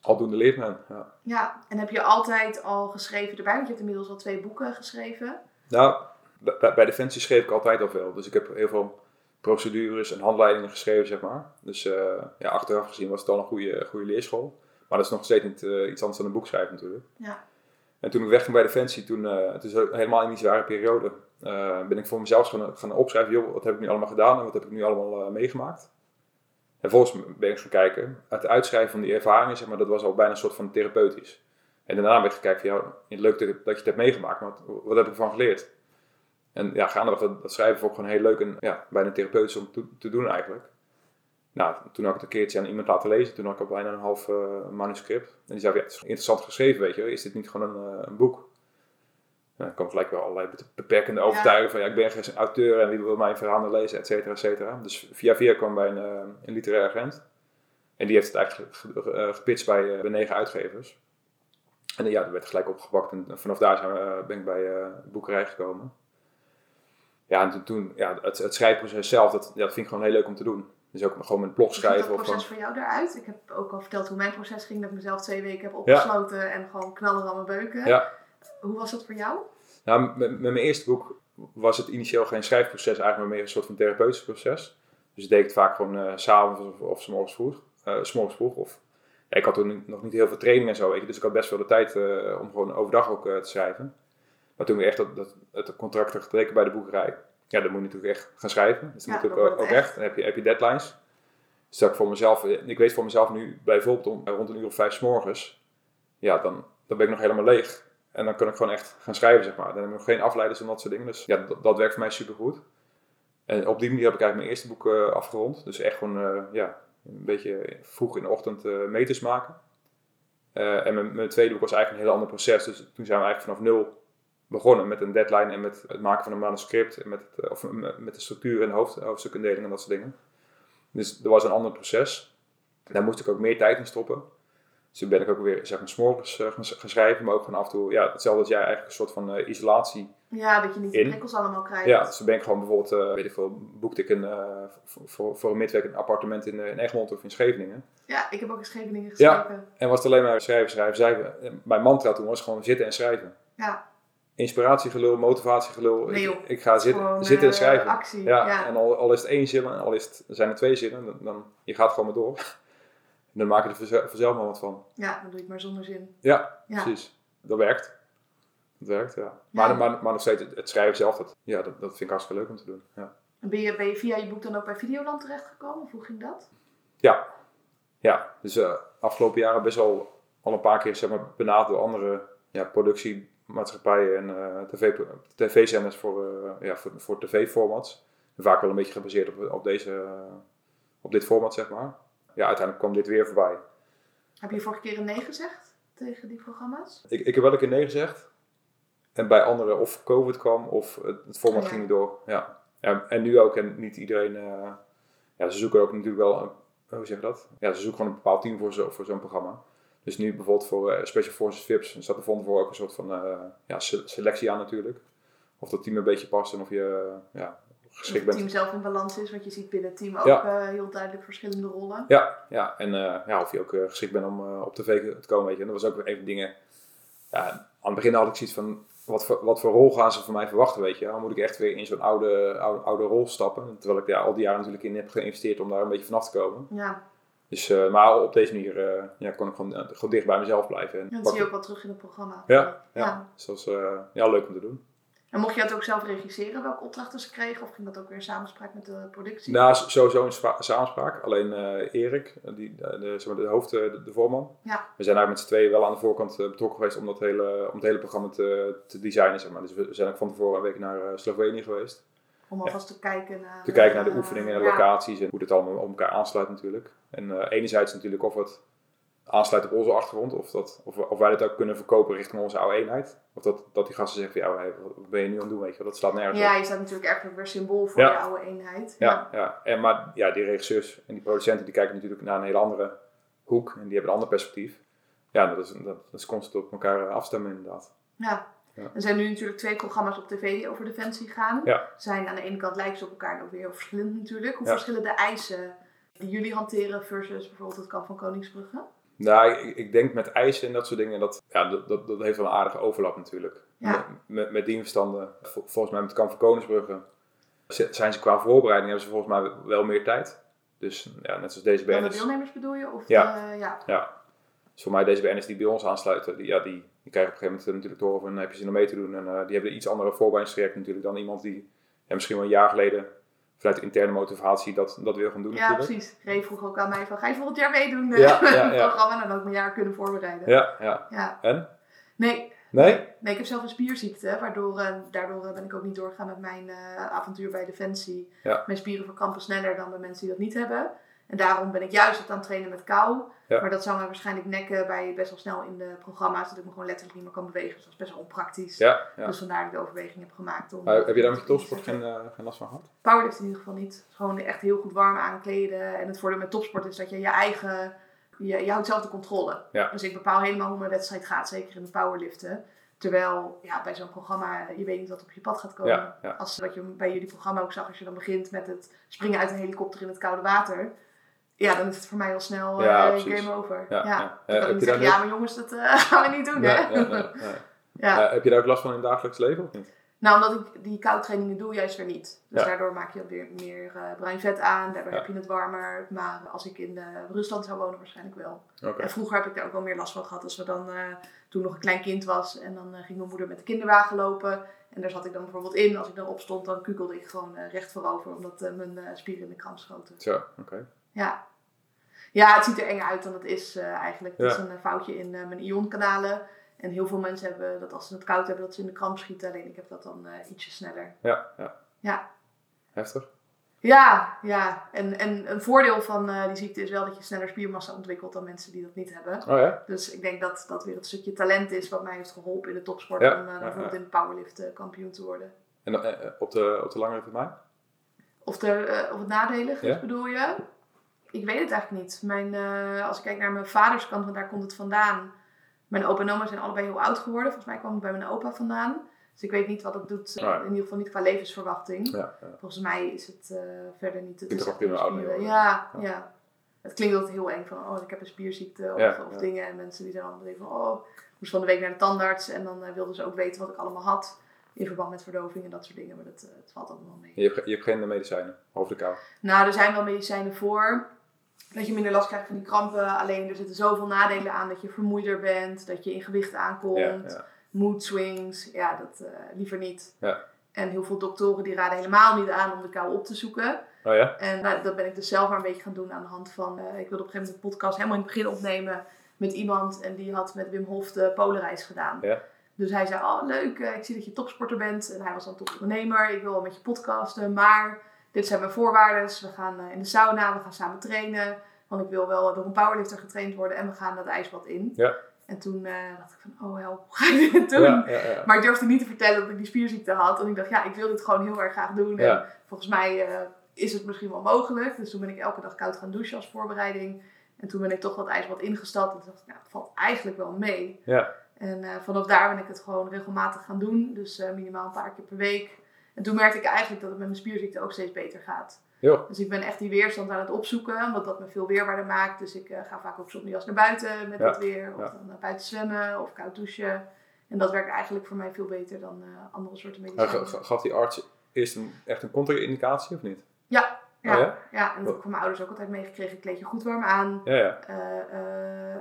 aldoende leert men. Ja. Ja, en heb je altijd al geschreven erbij? Want je hebt inmiddels al twee boeken geschreven. Nou, bij, bij Defensie schreef ik altijd al veel. Dus ik heb heel veel procedures en handleidingen geschreven, zeg maar. Dus eh, ja, achteraf gezien was het al een goede, goede leerschool. Maar dat is nog steeds niet iets anders dan een boek schrijven natuurlijk. Ja. En toen ik wegging bij Defensie, toen, eh, het is helemaal in die zware periode, eh, ben ik voor mezelf gaan, gaan opschrijven, joh, wat heb ik nu allemaal gedaan en wat heb ik nu allemaal eh, meegemaakt. En volgens ben ik gaan kijken, het uitschrijven van die ervaringen, zeg maar, dat was al bijna een soort van therapeutisch. En daarna gaan kijken van, ja, leuk dat, je het hebt meegemaakt, maar wat, wat heb ik ervan geleerd? En ja, gaandeweg dat, dat schrijven vond ik gewoon heel leuk en ja, bijna therapeutisch om te doen eigenlijk. Nou, toen had ik het een keertje aan iemand laten lezen. Toen had ik al bijna een half eh, manuscript. En die zei, ja, het is interessant geschreven, weet je. Is dit niet gewoon een, eh, een boek? Nou, dan kwam gelijk wel allerlei be- beperkende overtuigingen van, ja, ik ben geen auteur en wie wil mijn verhalen lezen, et cetera, et cetera. Dus via via kwam bij een, eh, een literair agent. En die heeft het eigenlijk ge- ge- gepitcht bij, bij negen uitgevers. En ja, dat werd gelijk opgepakt. En vanaf daar zijn we, ben ik bij de boekerij gekomen. Ja, en toen, ja, het, het schrijfproces zelf, dat, dat vind ik gewoon heel leuk om te doen. Dus ook gewoon met blog Hoe ziet schrijven. dat Of proces gewoon, voor jou eruit? Ik heb ook al verteld hoe mijn proces ging. Dat ik mezelf twee weken heb opgesloten en gewoon knallen aan mijn beuken. Ja. Hoe was dat voor jou? nou, met, met mijn eerste boek was het initieel geen schrijfproces, eigenlijk maar meer een soort van therapeutisch proces. Dus ik deed het vaak gewoon s s'avonds of, of 's morgens vroeg. eh, 's morgens vroeg of, ja, ik had toen nog niet heel veel training en zo, weet je, dus ik had best wel de tijd eh, om gewoon overdag ook te schrijven. Maar toen we echt dat, dat, het contract had getekend bij de boekerij, ja, dan moet je natuurlijk echt gaan schrijven. Dus dan Ja, moet ook, ook echt. Dan heb je, heb je deadlines. Dus dat ik voor mezelf, ik weet voor mezelf nu bijvoorbeeld om eh, rond een uur of vijf 's morgens, ja, dan, dan ben ik nog helemaal leeg. En dan kan ik gewoon echt gaan schrijven, zeg maar. Dan heb ik nog geen afleiders en dat soort dingen. Dus ja, dat, dat werkt voor mij supergoed. En op die manier heb ik eigenlijk mijn eerste boek eh, afgerond. Dus echt gewoon, eh, ja, een beetje vroeg in de ochtend eh, meters maken. Eh, en mijn, mijn tweede boek was eigenlijk een heel ander proces. Dus toen zijn we eigenlijk vanaf nul begonnen met een deadline en met het maken van een manuscript. En met, het, eh, of met met de structuur en hoofd, hoofdstukindeling en dat soort dingen. Dus dat was een ander proces. Daar moest ik ook meer tijd in stoppen. Dus toen ben ik ook weer, zeg maar, s'morgens uh, gaan, schrijven. Maar ook gewoon af en toe, ja, hetzelfde als jij, eigenlijk een soort van eh, isolatie. Ja, dat je niet de prikkels allemaal krijgt. Ja, dus toen ben ik gewoon bijvoorbeeld, eh, weet ik veel, boekte ik een, eh, voor, voor, een midweek een appartement in, eh, in Egmond of in Scheveningen. Ja, ik heb ook in Scheveningen Ja. geschreven. En was het alleen maar schrijven, schrijven, schrijven. En Mijn mantra toen was gewoon zitten en schrijven. Ja, Inspiratiegelul, motivatiegelul. Nee, ik, ik ga zitten, gewoon zitten en eh, schrijven. actie. Ja, Ja, en al, al is het één zin al is het, zijn er twee zinnen, dan, dan je gaat gewoon maar door. En [laughs] dan maak je er vanzelf maar wat van. ja, dan doe je het maar zonder zin. Ja, Ja. precies. Dat werkt. Dat werkt, ja. Ja. Maar, nog steeds, het, het schrijven zelf, dat, ja, dat, dat vind ik hartstikke leuk om te doen. Ja. En ben je, ben je via je boek dan ook bij Videoland terechtgekomen? Of hoe ging dat? Ja, ja. dus eh, afgelopen jaren best wel al een paar keer zeg maar, benaderd door andere ja, productiemaatschappijen en eh, TV, tv-zenders voor, eh, ja, voor, voor tv-formats. Vaak wel een beetje gebaseerd op, op, deze, eh, op dit format, zeg maar. Ja, uiteindelijk kwam dit weer voorbij. Heb je vorige keer een nee gezegd tegen die programma's? Ik, ik heb wel een keer nee gezegd. En bij anderen of COVID kwam of het, het format Oh, ja. ging niet door. Ja. ja. En nu ook. En niet iedereen... ja, ze zoeken ook natuurlijk wel... Een, hoe zeg je dat? Ja, ze zoeken gewoon een bepaald team voor, zo, voor zo'n programma. Dus nu bijvoorbeeld voor eh, Special Forces VIPs zat er van tevoren ook een soort van eh, ja, se- selectie aan natuurlijk. Of dat team een beetje past en of je eh, ja, Of geschikt het bent. team zelf in balans is, want je ziet binnen het team ook Ja. heel duidelijk verschillende rollen. Ja, ja. en ja, of je ook geschikt bent om op tv te komen, weet je. En dat was ook even dingen... Ja, aan het begin had ik zoiets van, wat voor, wat voor rol gaan ze van mij verwachten, weet je. Dan moet ik echt weer in zo'n oude, oude, oude rol stappen. Terwijl ik daar al die jaren natuurlijk in heb geïnvesteerd om daar een beetje vanaf te komen. Ja, Dus, eh, maar op deze manier eh, ja, kon ik gewoon, eh, gewoon dicht bij mezelf blijven. En Ja, dat zie je ook wel terug in het programma. Ja, ja. Ja. Dus dat was eh, ja, leuk om te doen. En mocht je het ook zelf regisseren, welke opdrachten ze kregen? Of ging dat ook weer in samenspraak met de productie? Nou, sowieso een spa- samenspraak. Alleen Erik, die, de, de, hoofd, de, de voorman. Ja. We zijn eigenlijk met z'n tweeën wel aan de voorkant betrokken geweest om, dat hele, om het hele programma te, te designen. Zeg maar. Dus we zijn ook van tevoren een week naar Slovenië geweest. Om alvast te kijken naar... Te kijken naar de eh, oefeningen en de ja. locaties en hoe het allemaal op elkaar aansluit natuurlijk. En eh, enerzijds natuurlijk of het aansluit op onze achtergrond. Of, dat, of, of wij dat ook kunnen verkopen richting onze oude eenheid. Of dat, dat die gasten zeggen van, ja, wat ben je nu aan het doen, weet je. Dat slaat nergens Ja, op. je staat natuurlijk echt weer symbool voor Ja. je oude eenheid. Ja, ja. En, maar ja, die regisseurs en die producenten die kijken natuurlijk naar een hele andere hoek. En die hebben een ander perspectief. Ja, dat is, dat, dat is constant op elkaar afstemmen inderdaad. Ja. Ja. Er zijn nu natuurlijk twee programma's op tv die over defensie gaan. Ja. Zijn aan de ene kant lijken ze op elkaar ook weer heel verschillend natuurlijk. Hoe Ja. verschillen de eisen die jullie hanteren versus bijvoorbeeld het kamp van Koningsbrugge? Nou, ik, ik denk met eisen en dat soort dingen, dat, ja, dat, dat, dat heeft wel een aardige overlap natuurlijk. Ja. Met, met, met die verstanden, vol- volgens mij met Kamp van Koningsbrugge, zijn ze qua voorbereiding, hebben ze volgens mij wel meer tijd. Dus ja, net zoals deze Dan de BN'ers. deelnemers bedoel je? Of Ja. de- ja. Ja. Dus voor mij deze BN'ers die bij ons aansluiten, die, ja, die, die krijgen op een gegeven moment natuurlijk te horen van heb je zin om mee te doen. En eh, die hebben een iets andere voorbereidingstraject natuurlijk dan iemand die ja, misschien wel een jaar geleden vanuit interne motivatie dat, dat wil gaan doen Ja, natuurlijk. precies. Ray vroeg ook aan mij van, ga je volgend jaar meedoen eh, Ja, [laughs] met ja, het programma? En dan ook mijn jaar kunnen voorbereiden. Ja, ja. Ja. En? Nee, Nee? nee, ik heb zelf een spierziekte, waardoor, eh, daardoor eh, ben ik ook niet doorgegaan met mijn eh, avontuur bij Defensie. Ja. Mijn spieren verkrampen sneller dan bij mensen die dat niet hebben. En daarom ben ik juist wat aan het trainen met kou. Ja. Maar dat zou mij waarschijnlijk nekken bij best wel snel in de programma's, dat ik me gewoon letterlijk niet meer kan bewegen. Dus dat is best wel onpraktisch. Ja, ja. Dus vandaar dat ik de overweging heb gemaakt om... Heb je daar met je te topsport geen, eh, geen last van gehad? Powerlift in ieder geval niet. Gewoon echt heel goed warm aankleden. En het voordeel met topsport is dat je je eigen... Je, je houdt zelf de controle. Dus ik bepaal helemaal hoe mijn wedstrijd gaat. Zeker in de powerliften. Terwijl ja, bij zo'n programma, je weet niet wat op je pad gaat komen. Als wat je bij jullie programma ook zag, als je dan begint met het springen uit een helikopter in het koude water. Ja, dan is het voor mij al snel Ja, eh, game over. Ja, Ja, ja. Dan ja maar jongens, dat eh, [laughs] gaan we niet doen hè. [laughs] Eh, heb je daar ook last van in het dagelijks leven of niet? Nou, omdat ik die koudtrainingen doe, juist weer niet. Dus daardoor maak je weer meer bruin vet aan, daardoor heb je het warmer. Maar als ik in Rusland zou wonen, waarschijnlijk wel. En vroeger heb ik daar ook wel meer last van gehad. Als we dan, toen nog een klein kind was en dan ging mijn moeder met de kinderwagen lopen. En daar zat ik dan bijvoorbeeld in. Als ik dan opstond, dan kukelde ik gewoon recht voorover, omdat mijn spieren in de kramp schoten. Zo, oké. Ja. Ja, het ziet er enger uit dan het is eh, eigenlijk. Het Ja. is een eh, foutje in eh, mijn ionkanalen. En heel veel mensen hebben dat als ze het koud hebben, dat ze in de kramp schieten. Alleen ik heb dat dan ietsje sneller. Ja, ja. Ja. Heftig. Ja, ja. En, en een voordeel van die ziekte is wel dat je sneller spiermassa ontwikkelt dan mensen die dat niet hebben. Oh ja? Dus ik denk dat dat weer het stukje talent is wat mij heeft geholpen in de topsport Ja, om eh, ja, bijvoorbeeld in powerlift kampioen te worden. En op, de, op de langere termijn? Of, de, of het nadelig is, bedoel je? Ik weet het eigenlijk niet. Mijn, eh, als ik kijk naar mijn vaders kant, want daar komt het vandaan. Mijn opa en oma zijn allebei heel oud geworden. Volgens mij kwam het bij mijn opa vandaan. Dus ik weet niet wat het doet. eh, ja. In ieder geval niet qua levensverwachting. Ja. ja. Volgens mij is het eh, verder niet. Mee, hoor. Ja, Ja. Het klinkt altijd heel eng van, oh, ik heb een spierziekte of, of dingen. En mensen die zijn allemaal van, oh, ik moest van de week naar de tandarts. En dan wilden ze ook weten wat ik allemaal had. In verband met verdoving en dat soort dingen. Maar dat, het valt allemaal mee. Je hebt, je hebt geen medicijnen over de kou. Nou, er zijn wel medicijnen voor. Dat je minder last krijgt van die krampen. Alleen er zitten zoveel nadelen aan dat je vermoeider bent. Dat je in gewicht aankomt. Ja, ja. Mood swings. Ja, dat eh, liever niet. Ja. En heel veel doktoren die raden helemaal niet aan om de kou op te zoeken. Oh ja? En nou, dat ben ik dus zelf maar een beetje gaan doen aan de hand van... eh, ik wilde op een gegeven moment een podcast helemaal in het begin opnemen met iemand. En die had met Wim Hof de polenreis gedaan. Ja. Dus hij zei, oh leuk, eh, ik zie dat je topsporter bent. En hij was dan topondernemer. Ik wil wel met je podcasten, maar dit zijn mijn voorwaarden. We gaan eh, in de sauna, we gaan samen trainen. Want ik wil wel door een powerlifter getraind worden. En we gaan dat ijsbad in. Ja. En toen eh, dacht ik van, oh help, hoe ga ik dit doen? Ja, ja, ja. Maar ik durfde niet te vertellen dat ik die spierziekte had. En ik dacht, ja, ik wil dit gewoon heel erg graag doen. En volgens mij eh, is het misschien wel mogelijk. Dus toen ben ik elke dag koud gaan douchen als voorbereiding. En toen ben ik toch dat ijsbad ingestapt. En toen dacht ik, nou, het valt eigenlijk wel mee. Ja. En vanaf daar ben ik het gewoon regelmatig gaan doen. Dus minimaal een paar keer per week. En toen merkte ik eigenlijk dat het met mijn spierziekte ook steeds beter gaat. Dus ik ben echt die weerstand aan het opzoeken, omdat dat me veel weerbaarder maakt. Dus ik eh, ga vaak ook zonder jas naar buiten met Ja, het weer. Of ja. dan naar buiten zwemmen of koud douchen. En dat werkt eigenlijk voor mij veel beter dan eh, andere soorten medicijnen. ga- ga- gaf die arts eerst een, echt een contra-indicatie of niet? Ja, ja, Oh ja? ja? en dat heb ik van mijn ouders ook altijd meegekregen. Kleed je goed warm aan. Ja, ja. eh,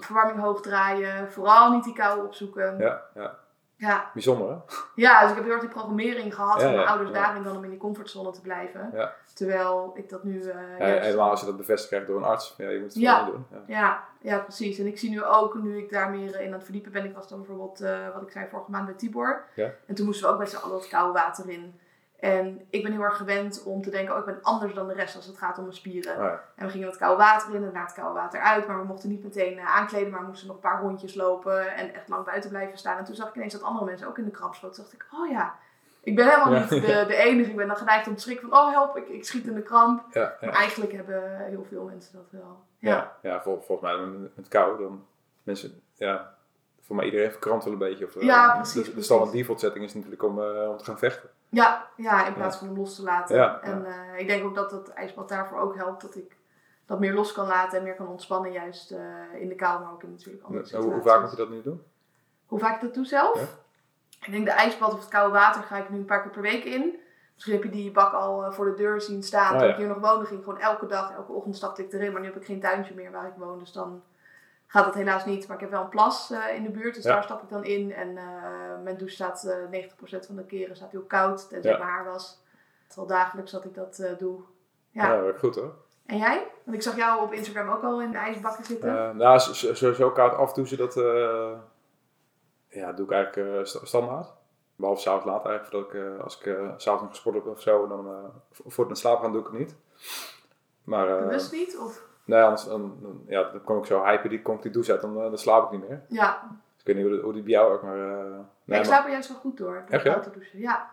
verwarming hoog draaien. Vooral niet die kou opzoeken. Ja, ja. Ja, Bijzonder hè? ja, dus ik heb heel erg die programmering gehad Ja, van mijn ja, ouders daarin dan om in die comfortzone te blijven. Terwijl ik dat nu... eh, Ja, juist- helemaal als je dat bevestigd krijgt door een arts. Ja, je moet het Ja. gewoon doen. Ja. Ja, ja, precies. En ik zie nu ook, nu ik daar meer in aan het verdiepen ben, ik was dan bijvoorbeeld, eh, wat ik zei vorige maand bij Tibor. Ja. En toen moesten we ook met z'n allen het koude water in. En ik ben heel erg gewend om te denken, oh ik ben anders dan de rest als het gaat om mijn spieren. Oh ja. En we gingen het koude water in en naar het koude water uit. Maar we mochten niet meteen eh, aankleden, maar we moesten nog een paar rondjes lopen en echt lang buiten blijven staan. En toen zag ik ineens dat andere mensen ook in de kramp schoten. Toen dacht ik, oh ja, ik ben helemaal Ja. niet de, de enige. Ik ben dan geneigd om te schrikken van, oh help, ik, ik schiet in de kramp. Ja. Maar eigenlijk hebben heel veel mensen dat wel. Ja, Ja, vol- volgens mij met, kou, dan mensen, ja, voor mij iedereen verkrampt wel een beetje. Of, eh, Ja, precies, De, standaard default setting is natuurlijk om, eh, om te gaan vechten. Ja, ja, in plaats van hem los te laten. Ja, en eh, ik denk ook dat dat ijsbad daarvoor ook helpt. Dat ik dat meer los kan laten en meer kan ontspannen. Juist eh, in de kou, maar ook in natuurlijk andere Hoe, situaties. hoe vaak moet je dat nu doen? Hoe vaak ik dat doe zelf? Ja. Ik denk de ijsbad of het koude water ga ik nu een paar keer per week in. Misschien heb je die bak al eh, voor de deur zien staan. Oh, Toen ja. ik hier nog woonde, ging ik gewoon elke dag, elke ochtend stapte ik erin. Maar nu heb ik geen tuintje meer waar ik woon. Dus dan gaat dat helaas niet. Maar ik heb wel een plas eh, in de buurt, dus Ja. daar stap ik dan in. En eh, mijn douche staat eh 90% van de keren staat heel koud, tenzij Ja. mijn haar was. Het is wel dagelijks dat ik dat eh, doe. Ja. Ja, werkt goed hoor. En jij? Want ik zag jou op Instagram ook al in de ijsbakken zitten. Eh, nou, zo- zo- sowieso koud afdouchen, dat eh, ja, doe ik eigenlijk eh, sta- standaard. Behalve s'avonds laat eigenlijk, voordat ik, eh, als ik eh, s'avonds nog gesport heb of zo, dan eh, vo- voor het naar slaap gaan doe ik het niet. Maar eh, Bewust niet? Of? Nee, anders dan, dan, ja, dan kom ik zo hypen, die, kom ik die douche uit, dan, eh, dan slaap ik niet meer. Ja. Dus ik weet niet hoe, die- hoe die bij jou ook, maar... eh, nee, ik slaap er juist wel goed door. Echt, ja? douchen. Ja.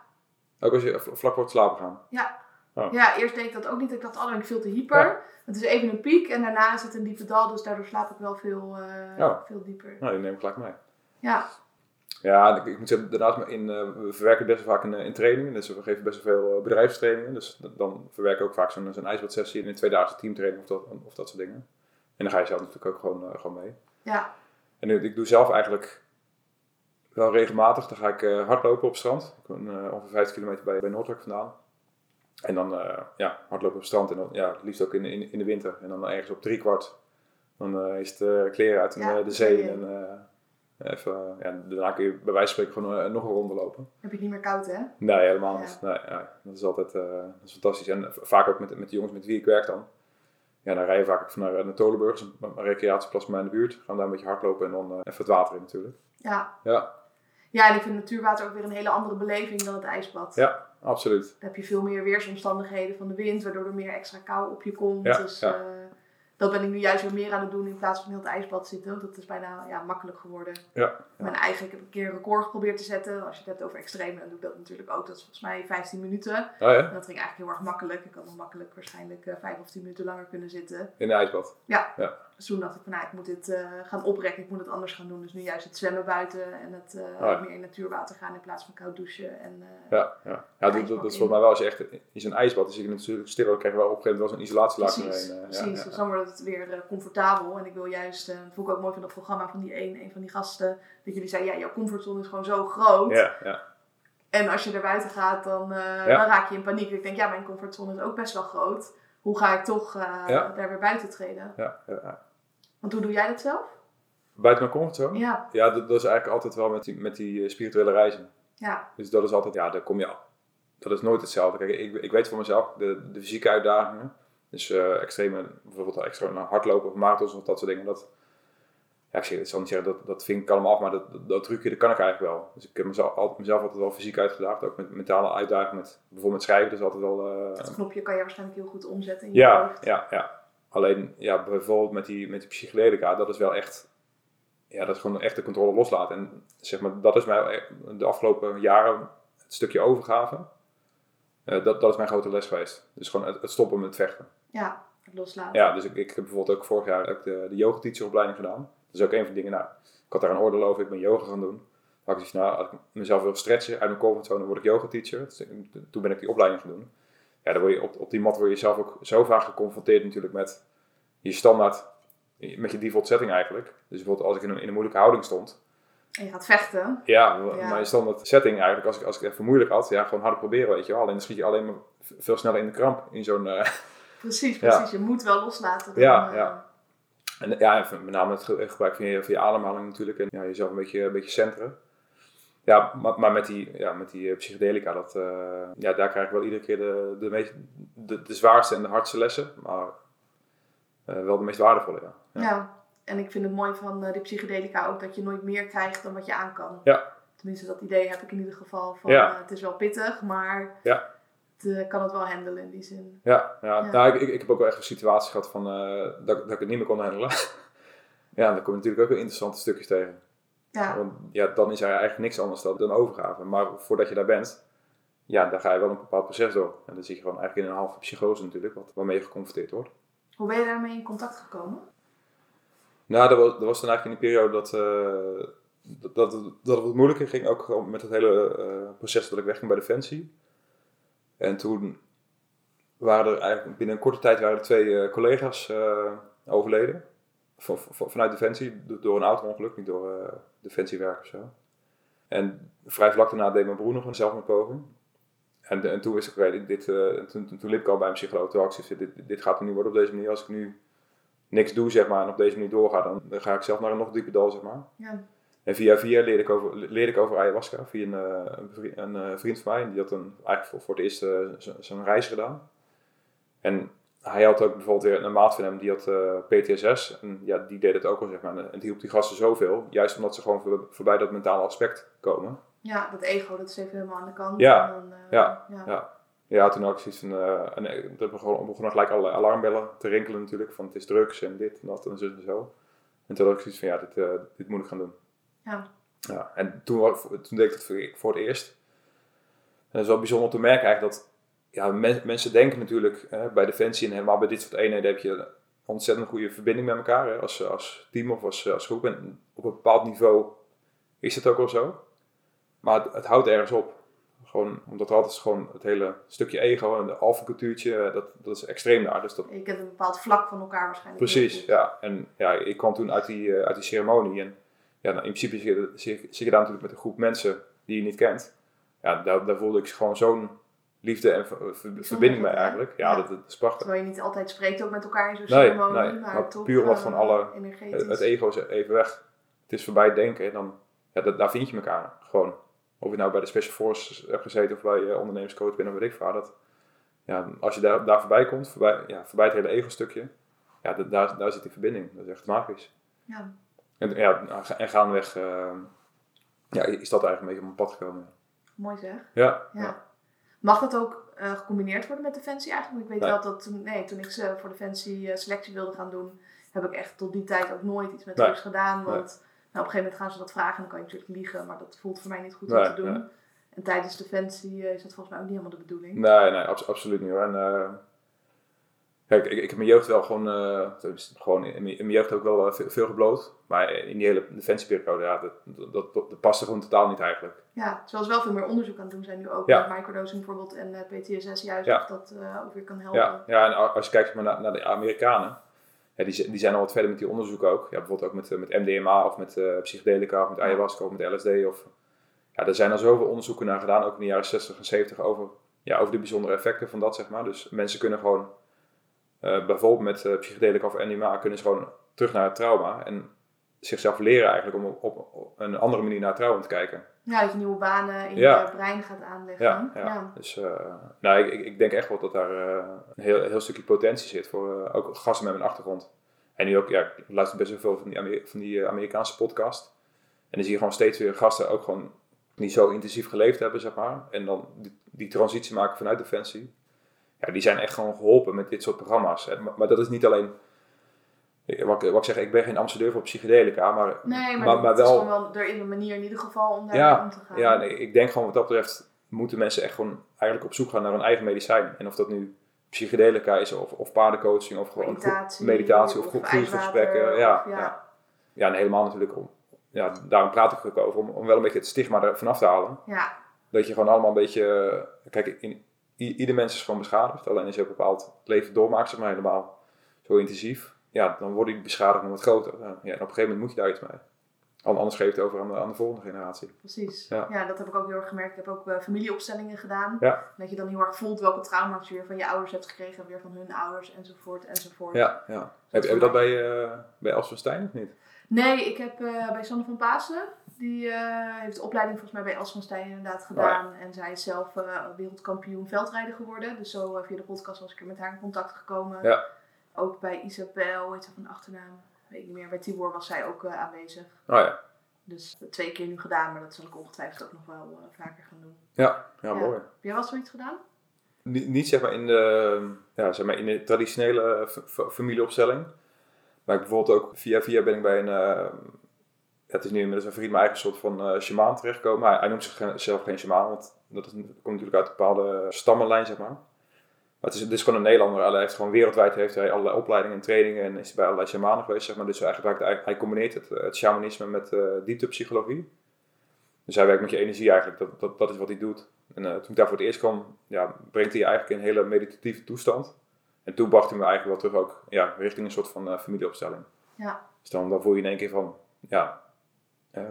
ook als je vlak voor het slapen gaan. Oh. Ja, eerst deed ik dat ook niet. Ik dacht, oh, ben ik veel te hyper. Ja. Het is even een piek en daarna is het een diepe dal. Dus daardoor slaap ik wel veel, eh, Oh. veel dieper. Nou, die neem ik gelijk mee. Ja, Ja, ik, moet zeggen, daarnaast in, eh, we verwerken best wel vaak in, eh, in trainingen. Dus we geven best wel veel eh, bedrijfstrainingen. Dus dan verwerken we ook vaak zo'n zo'n ijsbadsessie in een tweedaagse teamtraining of dat, of dat soort dingen. En dan ga je zelf natuurlijk ook gewoon, gewoon mee. ja, En nu, ik doe zelf eigenlijk wel regelmatig. Dan ga ik hardlopen op strand. Ik eh, ongeveer 50 kilometer bij, bij Noordelijk vandaan. En dan ja, hardlopen op strand. En dan ja, het liefst ook in, in, in de winter. En dan ergens op drie kwart. Dan is het kleren uit Ja, de zee. En even, eh, ja, daarna kun je bij wijze van spreken gewoon eh, nog een ronde lopen. heb je het niet meer koud, hè? Nee, helemaal Ja. niet. Nee, ja, dat is altijd eh, dat is fantastisch. En vaak ook met, met de jongens met wie ik werk dan. Ja, dan rij je vaak naar, naar Tolenburg, een, recreatieplas bij mij in de buurt. Gaan daar een beetje hardlopen en dan eh, even het water in natuurlijk. Ja. Ja, Ja, en ik vind natuurwater ook weer een hele andere beleving dan het ijsbad. Ja. absoluut. Dan heb je veel meer weersomstandigheden van de wind, waardoor er meer extra kou op je komt. Ja, dus ja. Dat ben ik nu juist weer meer aan het doen in plaats van heel het ijsbad zitten. Want dat is bijna ja, makkelijk geworden. Ja, En eigenlijk heb ik een keer een record geprobeerd te zetten. Als je het hebt over extreem, dan doe ik dat natuurlijk ook. Dat is volgens mij 15 minuten. Oh ja, En dat ging eigenlijk heel erg makkelijk. Ik had nog makkelijk waarschijnlijk eh, 5 of 10 minuten langer kunnen zitten. in de ijsbad. Dus toen dacht ik van, nou, ik moet dit eh, gaan oprekken. Ik moet het anders gaan doen. Dus nu juist het zwemmen buiten en het eh, ja. meer in natuurwater gaan in plaats van koud douchen. En, eh, Ja, ja. ja dat, dat, is volgens mij wel als je echt in zo'n ijsbad is. Je natuurlijk stil, dan krijg je wel op een gegeven moment wel zo'n isolatielaag Precies, precies. Ja, Dus dan wordt het weer comfortabel. En ik wil juist, dat vond ik ook mooi van dat programma van die een, een van die gasten. Dat jullie zeiden, ja, jouw comfortzone is gewoon zo groot. ja, ja. En als je er buiten gaat, dan, dan raak je in paniek. Ik denk, ja, mijn comfortzone is ook best wel groot. Hoe ga ik toch Ja. daar weer buiten treden? ja, ja. Want hoe doe jij dat zelf? Buiten mijn comfortzone? Ja, Ja, dat, dat is eigenlijk altijd wel met die, met die eh, spirituele reizen. ja, Dus dat is altijd, ja, daar kom je al. Dat is nooit hetzelfde. Kijk, ik, ik weet voor mezelf, de, de fysieke uitdagingen, dus eh extreme, bijvoorbeeld extra hardlopen of marathons of dat soort dingen, dat, ja, ik, zeg, ik zal niet zeggen dat, dat vind ik allemaal af, maar dat, dat, dat trucje, dat kan ik eigenlijk wel. Dus ik heb mezelf altijd, mezelf altijd wel fysiek uitgedaagd, ook met mentale uitdagingen, met, bijvoorbeeld met schrijven, dat is altijd wel... eh, dat knopje kan je waarschijnlijk heel goed omzetten in je ja, hoofd. ja, ja. Alleen, ja, bijvoorbeeld met die, met die psychedelica, dat is wel echt, ja, dat is gewoon echt de controle loslaten. En zeg maar, dat is mij de afgelopen jaren het stukje overgave. eh, dat, dat is mijn grote les geweest. Dus gewoon het, het stoppen met vechten. Ja, het loslaten. Ja, dus ik, ik heb bijvoorbeeld ook vorig jaar ook de, de yoga gedaan. Dat is ook een van de dingen, nou, ik had daar een oordeel over, ik ben yoga gaan doen. Had ik zoiets, nou, als ik mezelf wil stretchen uit mijn comfortzone, dan word ik yoga teacher. Dus, toen ben ik die opleiding gaan doen. Ja, dan word je op, op die mat word je zelf ook zo vaak geconfronteerd natuurlijk met je standaard, met je default setting eigenlijk. Dus bijvoorbeeld als ik in een, in een moeilijke houding stond, En je gaat vechten. ja, Ja. mijn standaard setting eigenlijk, als ik, als ik het even moeilijk had, ja, gewoon harder proberen, weet je wel. Alleen dan schiet je alleen maar veel sneller in de kramp in zo'n... eh, Precies, [laughs] Ja. precies. Je moet wel loslaten. Dan, Ja, eh, ja. En ja, met name het ge- gebruik van je, van je ademhaling natuurlijk. En ja, jezelf een beetje, een beetje centeren. Ja, maar, maar met die, ja, met die eh, psychedelica, dat, eh, ja, daar krijg ik wel iedere keer de, de, meest, de, de zwaarste en de hardste lessen. Maar eh, wel de meest waardevolle, ja. Ja. Ja. en ik vind het mooi van die psychedelica ook dat je nooit meer krijgt dan wat je aan kan. Ja. Tenminste, dat idee heb ik in ieder geval van Ja. het is wel pittig, maar Ja. Eh, kan het wel handelen in die zin. Ja, ja. Ja. Nou, ik, ik, ik heb ook wel echt een situatie gehad van, eh, dat, dat ik het niet meer kon handelen. [laughs] ja, dan kom je natuurlijk ook weer interessante stukjes tegen. Ja, Want ja, dan is er eigenlijk niks anders dan, overgave. Maar voordat je daar bent, ja, dan ga je wel een bepaald proces door. En dan zit je gewoon eigenlijk in een halve psychose natuurlijk, wat, waarmee je geconfronteerd wordt. hoe ben je daarmee in contact gekomen? Nou, dat was, dat was dan eigenlijk in die periode dat, eh, dat, dat, het- dat het wat moeilijker ging. Ook met het hele proces dat ik wegging bij Defensie. En toen waren er eigenlijk binnen een korte tijd waren er twee eh, collega's eh, overleden. Van, van- vanuit Defensie, do- door een auto-ongeluk, niet door eh, Defensiewerk of zo. En vrij vlak daarna deed mijn broer nog een zelfmoordpoging. En, en toen wist ik, oké, dit, dit, en toen, toen, toen liep ik al bij een psycholoog. Toen ik dit, dit gaat er niet worden op deze manier. Als ik nu niks doe, zeg maar, en op deze manier doorga, dan, dan ga ik zelf naar een nog dieper dal, zeg maar. Ja, En via via leerde ik over, leerde ik over ayahuasca via een, eh, een, eh, vriend van mij. En die had een, eigenlijk voor, voor het eerst eh, zo'n reis gedaan. En hij had ook bijvoorbeeld weer een maat van hem, die had eh, PTSS. En ja, die deed het ook al, zeg maar. En die hielp die gasten zoveel. Juist omdat ze gewoon voor, voorbij dat mentale aspect komen. ja dat ego, dat is even helemaal aan de kant. Ja, En dan, ja, ja. ja. Ja, toen had ik zoiets van... en er begon- begonnen gelijk alle alarmbellen te rinkelen natuurlijk. Van het is drugs en dit en dat en zo en zo. En toen had ik zoiets van, ja, dit, dit moet ik gaan doen. Ja. Ja, en toen, toen deed ik dat voor, voor het eerst. En dat is wel bijzonder om te merken eigenlijk dat... Ja, men- mensen denken natuurlijk eh, bij Defensie en helemaal bij dit soort eenheden heb je een ontzettend goede verbinding met elkaar. Hè, als, als team of als, als groep. En op een bepaald niveau is het ook wel zo. Maar het, het houdt ergens op. Gewoon, omdat er altijd gewoon het hele stukje ego en de alfa-cultuurtje, eh, dat, dat is extreem daar. Dus dat, Je kent een bepaald vlak van elkaar waarschijnlijk. Precies, ja. En ja, ik kwam toen uit die, eh, uit die ceremonie. En ja, nou, in principe zit je, zit, je- zit je daar natuurlijk met een groep mensen die je niet kent. Ja, daar, daar voelde ik gewoon zo'n liefde en ver- ver- verbinding mee eigenlijk. Ja, Ja. Dat, dat is prachtig. Terwijl je niet altijd spreekt ook met elkaar in zo'n Nee, ceremonie, nee, maar, maar toch puur omdat eh, gewoon alle-. Het, het ego is even weg. Het is voorbij denken. Dan, ja, dat, daar vind je elkaar gewoon. Of je nou bij de Special Forces hebt gezeten of bij eh, ondernemerscoach bent of weet ik veel. Dat, ja, als je daar, daar voorbij komt, voorbij, ja, voorbij het hele ego-stukje, ja, dat- daar, daar zit die verbinding. Dat is echt magisch. Ja. En, ja, en gaandeweg uh, ja, is dat eigenlijk een beetje op mijn pad gekomen. Mooi zeg. Ja, Ja. Mag dat ook eh, gecombineerd worden met Defensie eigenlijk? Ik weet Nee. wel dat toen, nee, toen ik ze voor Defensie eh, selectie wilde gaan doen, heb ik echt tot die tijd ook nooit iets met Nee. drugs gedaan. Want Nee. nou, op een gegeven moment gaan ze dat vragen en dan kan je natuurlijk liegen, maar dat voelt voor mij niet goed om te doen. En tijdens Defensie eh, is dat volgens mij ook niet helemaal de bedoeling. Nee, nee, abs- absoluut niet hoor. En, kijk, ik, ik heb mijn jeugd wel gewoon, eh, dus gewoon in, mijn- in mijn jeugd ook wel eh, veel, veel gebloot. Maar in die hele defensieperiode, ja, dat, dat, dat, dat paste gewoon totaal niet eigenlijk. Ja, terwijl ze wel veel meer onderzoek aan het doen zijn nu ook Ja. met microdosing bijvoorbeeld en eh, PTSS juist, Ja. of dat ook weer kan helpen. Ja, ja, en als je kijkt maar, naar, naar de Amerikanen, ja, die, die zijn al wat verder met die onderzoeken ook. Ja, bijvoorbeeld ook met, met MDMA of met psychedelica of met ayahuasca of met LSD. Of, ja, er zijn al zoveel onderzoeken naar gedaan, ook in de jaren 60 en 70, over, ja, over de bijzondere effecten van dat, zeg maar. Dus mensen kunnen gewoon, eh, bijvoorbeeld met eh, psychedelica of MDMA, kunnen ze gewoon terug naar het trauma en zichzelf leren eigenlijk om op, een andere manier naar het trauma te kijken. Ja, dat je nieuwe banen in Ja. je brein gaat aanleggen. Ja, ja. dus eh, nou, ik, ik- denk echt wel dat daar een heel, heel stukje potentie zit voor ook gasten met mijn achtergrond. En nu ook, ja, ik luister best wel veel van die, Amer- van die Amerikaanse podcast. En dan zie je gewoon steeds weer gasten ook gewoon niet zo intensief geleefd hebben, zeg maar. En dan die, die transitie maken vanuit Defensie. Ja, die zijn echt gewoon geholpen met dit soort programma's. Maar, maar dat is niet alleen, wat, ik- wat ik zeg, ik ben geen ambassadeur voor psychedelica, maar, Nee, maar, maar, maar is wel... gewoon wel er in een manier in ieder geval om daar Ja, om te gaan. Ja, nee, ik denk gewoon wat dat betreft moeten mensen echt gewoon eigenlijk op zoek gaan naar hun eigen medicijn. En of dat nu psychedelica is of, of paardencoaching of gewoon meditatie, meditatie of, ijswater, groepsgesprekken. of- Ja, ja. ja. ja. en helemaal natuurlijk om, ja, daarom praat ik er ook over, om, om wel een beetje het stigma er vanaf te halen. Ja, Dat je gewoon allemaal een beetje, kijk, in, ieder mens is gewoon beschadigd. Alleen als je een bepaald leven doormaakt, zeg maar helemaal zo intensief, ja, dan wordt die beschadiging wat groter. Ja, en op een gegeven moment moet je daar iets mee. An- Anders geef je het over aan de, aan de volgende generatie. precies. Ja. Ja. dat heb ik ook heel erg gemerkt. Ik heb ook eh, familieopstellingen gedaan. Ja. Dat je dan heel erg voelt welke trauma's je weer van je ouders hebt gekregen, en weer van hun ouders, enzovoort, enzovoort. Ja, ja. Heb, heb je dat bij, uh, bij Els van Stijn of niet? Nee, ik heb eh, bij Sanne van Pasen, die eh, heeft de opleiding volgens mij bij Els van Stijn inderdaad Oh gedaan. En zij is zelf eh, wereldkampioen veldrijden geworden. Dus zo eh, via de podcast was ik er met haar in contact gekomen. Ja. Ook bij Isabel, hoe heet ze van achternaam? Weet ik niet meer. Bij Tibor was zij ook aanwezig. Oh ja. Dus twee keer nu gedaan, maar dat zal ik ongetwijfeld ook nog wel vaker gaan doen. Ja, ja, mooi. Heb jij wel zoiets gedaan? Niet, niet zeg maar in de, ja, zeg maar in de traditionele familieopstelling. Maar ik bijvoorbeeld ook via via ben ik bij een, het is nu inmiddels een vriend, mijn eigen soort van eh shamaan terechtgekomen. Hij, hij noemt zichzelf geen shamaan, want dat is, komt natuurlijk uit een bepaalde stammenlijn, zeg maar. Maar het is, het is gewoon een Nederlander. Hij heeft gewoon wereldwijd heeft hij allerlei opleidingen en trainingen en is bij allerlei shamanen geweest, zeg maar. Dus hij, gebruikt, hij, combineert het, eh, het shamanisme met eh dieptepsychologie. Dus hij werkt met je energie eigenlijk, dat, dat, dat is wat hij doet. En toen ik daar voor het eerst kwam, ja, brengt hij je eigenlijk in een hele meditatieve toestand. En toen bracht hij me eigenlijk wel terug ook ja, richting een soort van familieopstelling. Ja. Dus dan, dan voel je in één keer van, ja,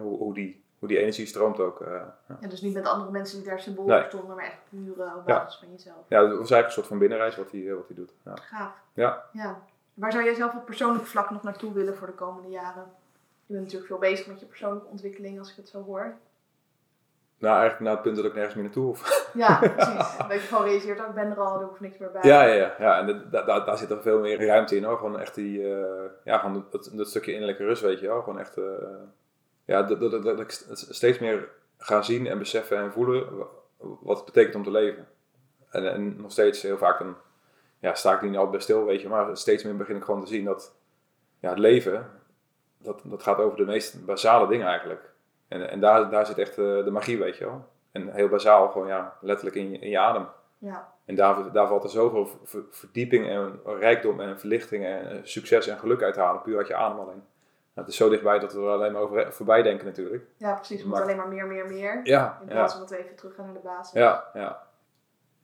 hoe, hoe, die, hoe die energie stroomt ook. eh, ja. Ja, dus niet met andere mensen die daar Nee. voor stonden, maar echt puur op basis van jezelf. ja, dat was eigenlijk een soort van binnenreis wat hij, eh, wat hij doet. Ja. Gaaf. Ja. ja. Waar zou jij zelf op persoonlijk vlak nog naartoe willen voor de komende jaren? Je bent natuurlijk veel bezig met je persoonlijke ontwikkeling, als ik het zo hoor. Nou, eigenlijk naar het punt dat ik nergens meer naartoe hoef. [laughs] Ja, [laughs] precies. Dat je gewoon realiseert, ook ik ben er al, er hoeft niks meer bij. Ja, ja, ja. ja en da- da- daar, daar zit er veel meer ruimte in hoor. Gewoon echt die, eh, ja, gewoon dat, dat stukje innerlijke rust, weet je wel. Gewoon echt, ja, dat, dat, dat, dat ik st- steeds meer ga zien en beseffen en voelen wa- wat het betekent om te leven. En, en nog steeds heel vaak dan, ja, sta ik niet altijd bij stil, weet je. Maar steeds meer begin ik gewoon te zien dat, ja, het leven, dat, dat gaat over de meest basale dingen eigenlijk. En, en daar, daar zit echt eh, de magie, weet je wel. En heel bazaal, gewoon ja, letterlijk in je, in je adem. Ja. En daar, daar valt er zoveel ver- verdieping en rijkdom en verlichting en eh, succes en geluk uit te halen, puur uit je ademhaling. Nou, het is zo dichtbij dat we er alleen maar over, voorbij denken natuurlijk. ja, precies. Moet Maar- alleen maar meer, meer, meer. Ja, In plaats van dat we even terug gaan naar de basis. ja, ja.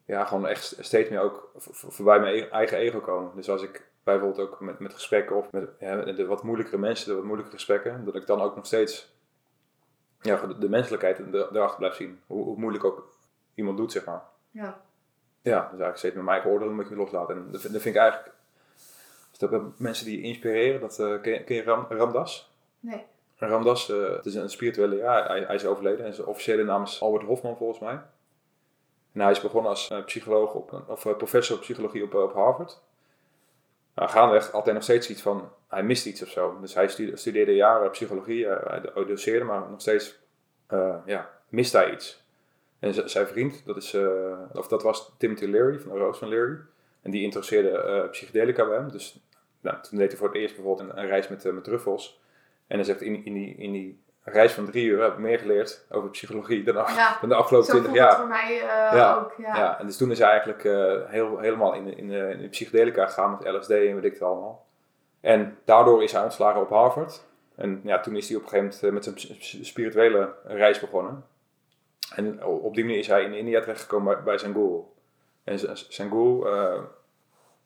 Ja, gewoon echt steeds meer ook voorbij mijn e- eigen ego komen. Dus als ik bijvoorbeeld ook met, met gesprekken of met ja, de wat moeilijkere mensen, de wat moeilijkere gesprekken, dat ik dan ook nog steeds ja, de, de menselijkheid er- erachter blijf zien. Hoe, hoe moeilijk ook iemand doet, zeg maar. Ja. Ja, dus eigenlijk steeds met mijn eigen oordeel een beetje loslaten. En dat, vind- dat vind ik eigenlijk... Dat mensen die je inspireren, dat, eh, ken, je, ken je Ram, Ramdas? Nee. Ramdas, eh, het is een spirituele, ja, hij, hij is overleden. En zijn officiële naam is Albert Hofman volgens mij. En hij is begonnen als eh, psycholoog, op, of professor psychologie op, op Harvard. Nou, gaandeweg hij nog steeds iets van, hij mist iets of zo. Dus hij stu- studeerde jaren psychologie, hij do- doceerde, maar nog steeds ja, mist hij iets. En zijn vriend, dat, is, of dat was Timothy Leary van de Roos van Leary. En die introduceerde eh, psychedelica bij hem. Dus nou, toen deed hij voor het eerst bijvoorbeeld een, een reis met, eh, met truffels. En hij zegt, in, in, die, in die reis van drie uur heb ik meer geleerd over psychologie dan, af- Ja, dan de afgelopen twintig jaar. voor mij eh, Ja. ook. Ja. Ja. en dus toen is hij eigenlijk eh, heel, helemaal in, de- in, de, in de psychedelica gegaan met LSD en weet ik het allemaal. En daardoor is hij ontslagen op Harvard. En ja, toen is hij op een gegeven moment met zijn spirituele reis begonnen. En op die manier is hij in India terechtgekomen bij, bij zijn guru. En zijn guru,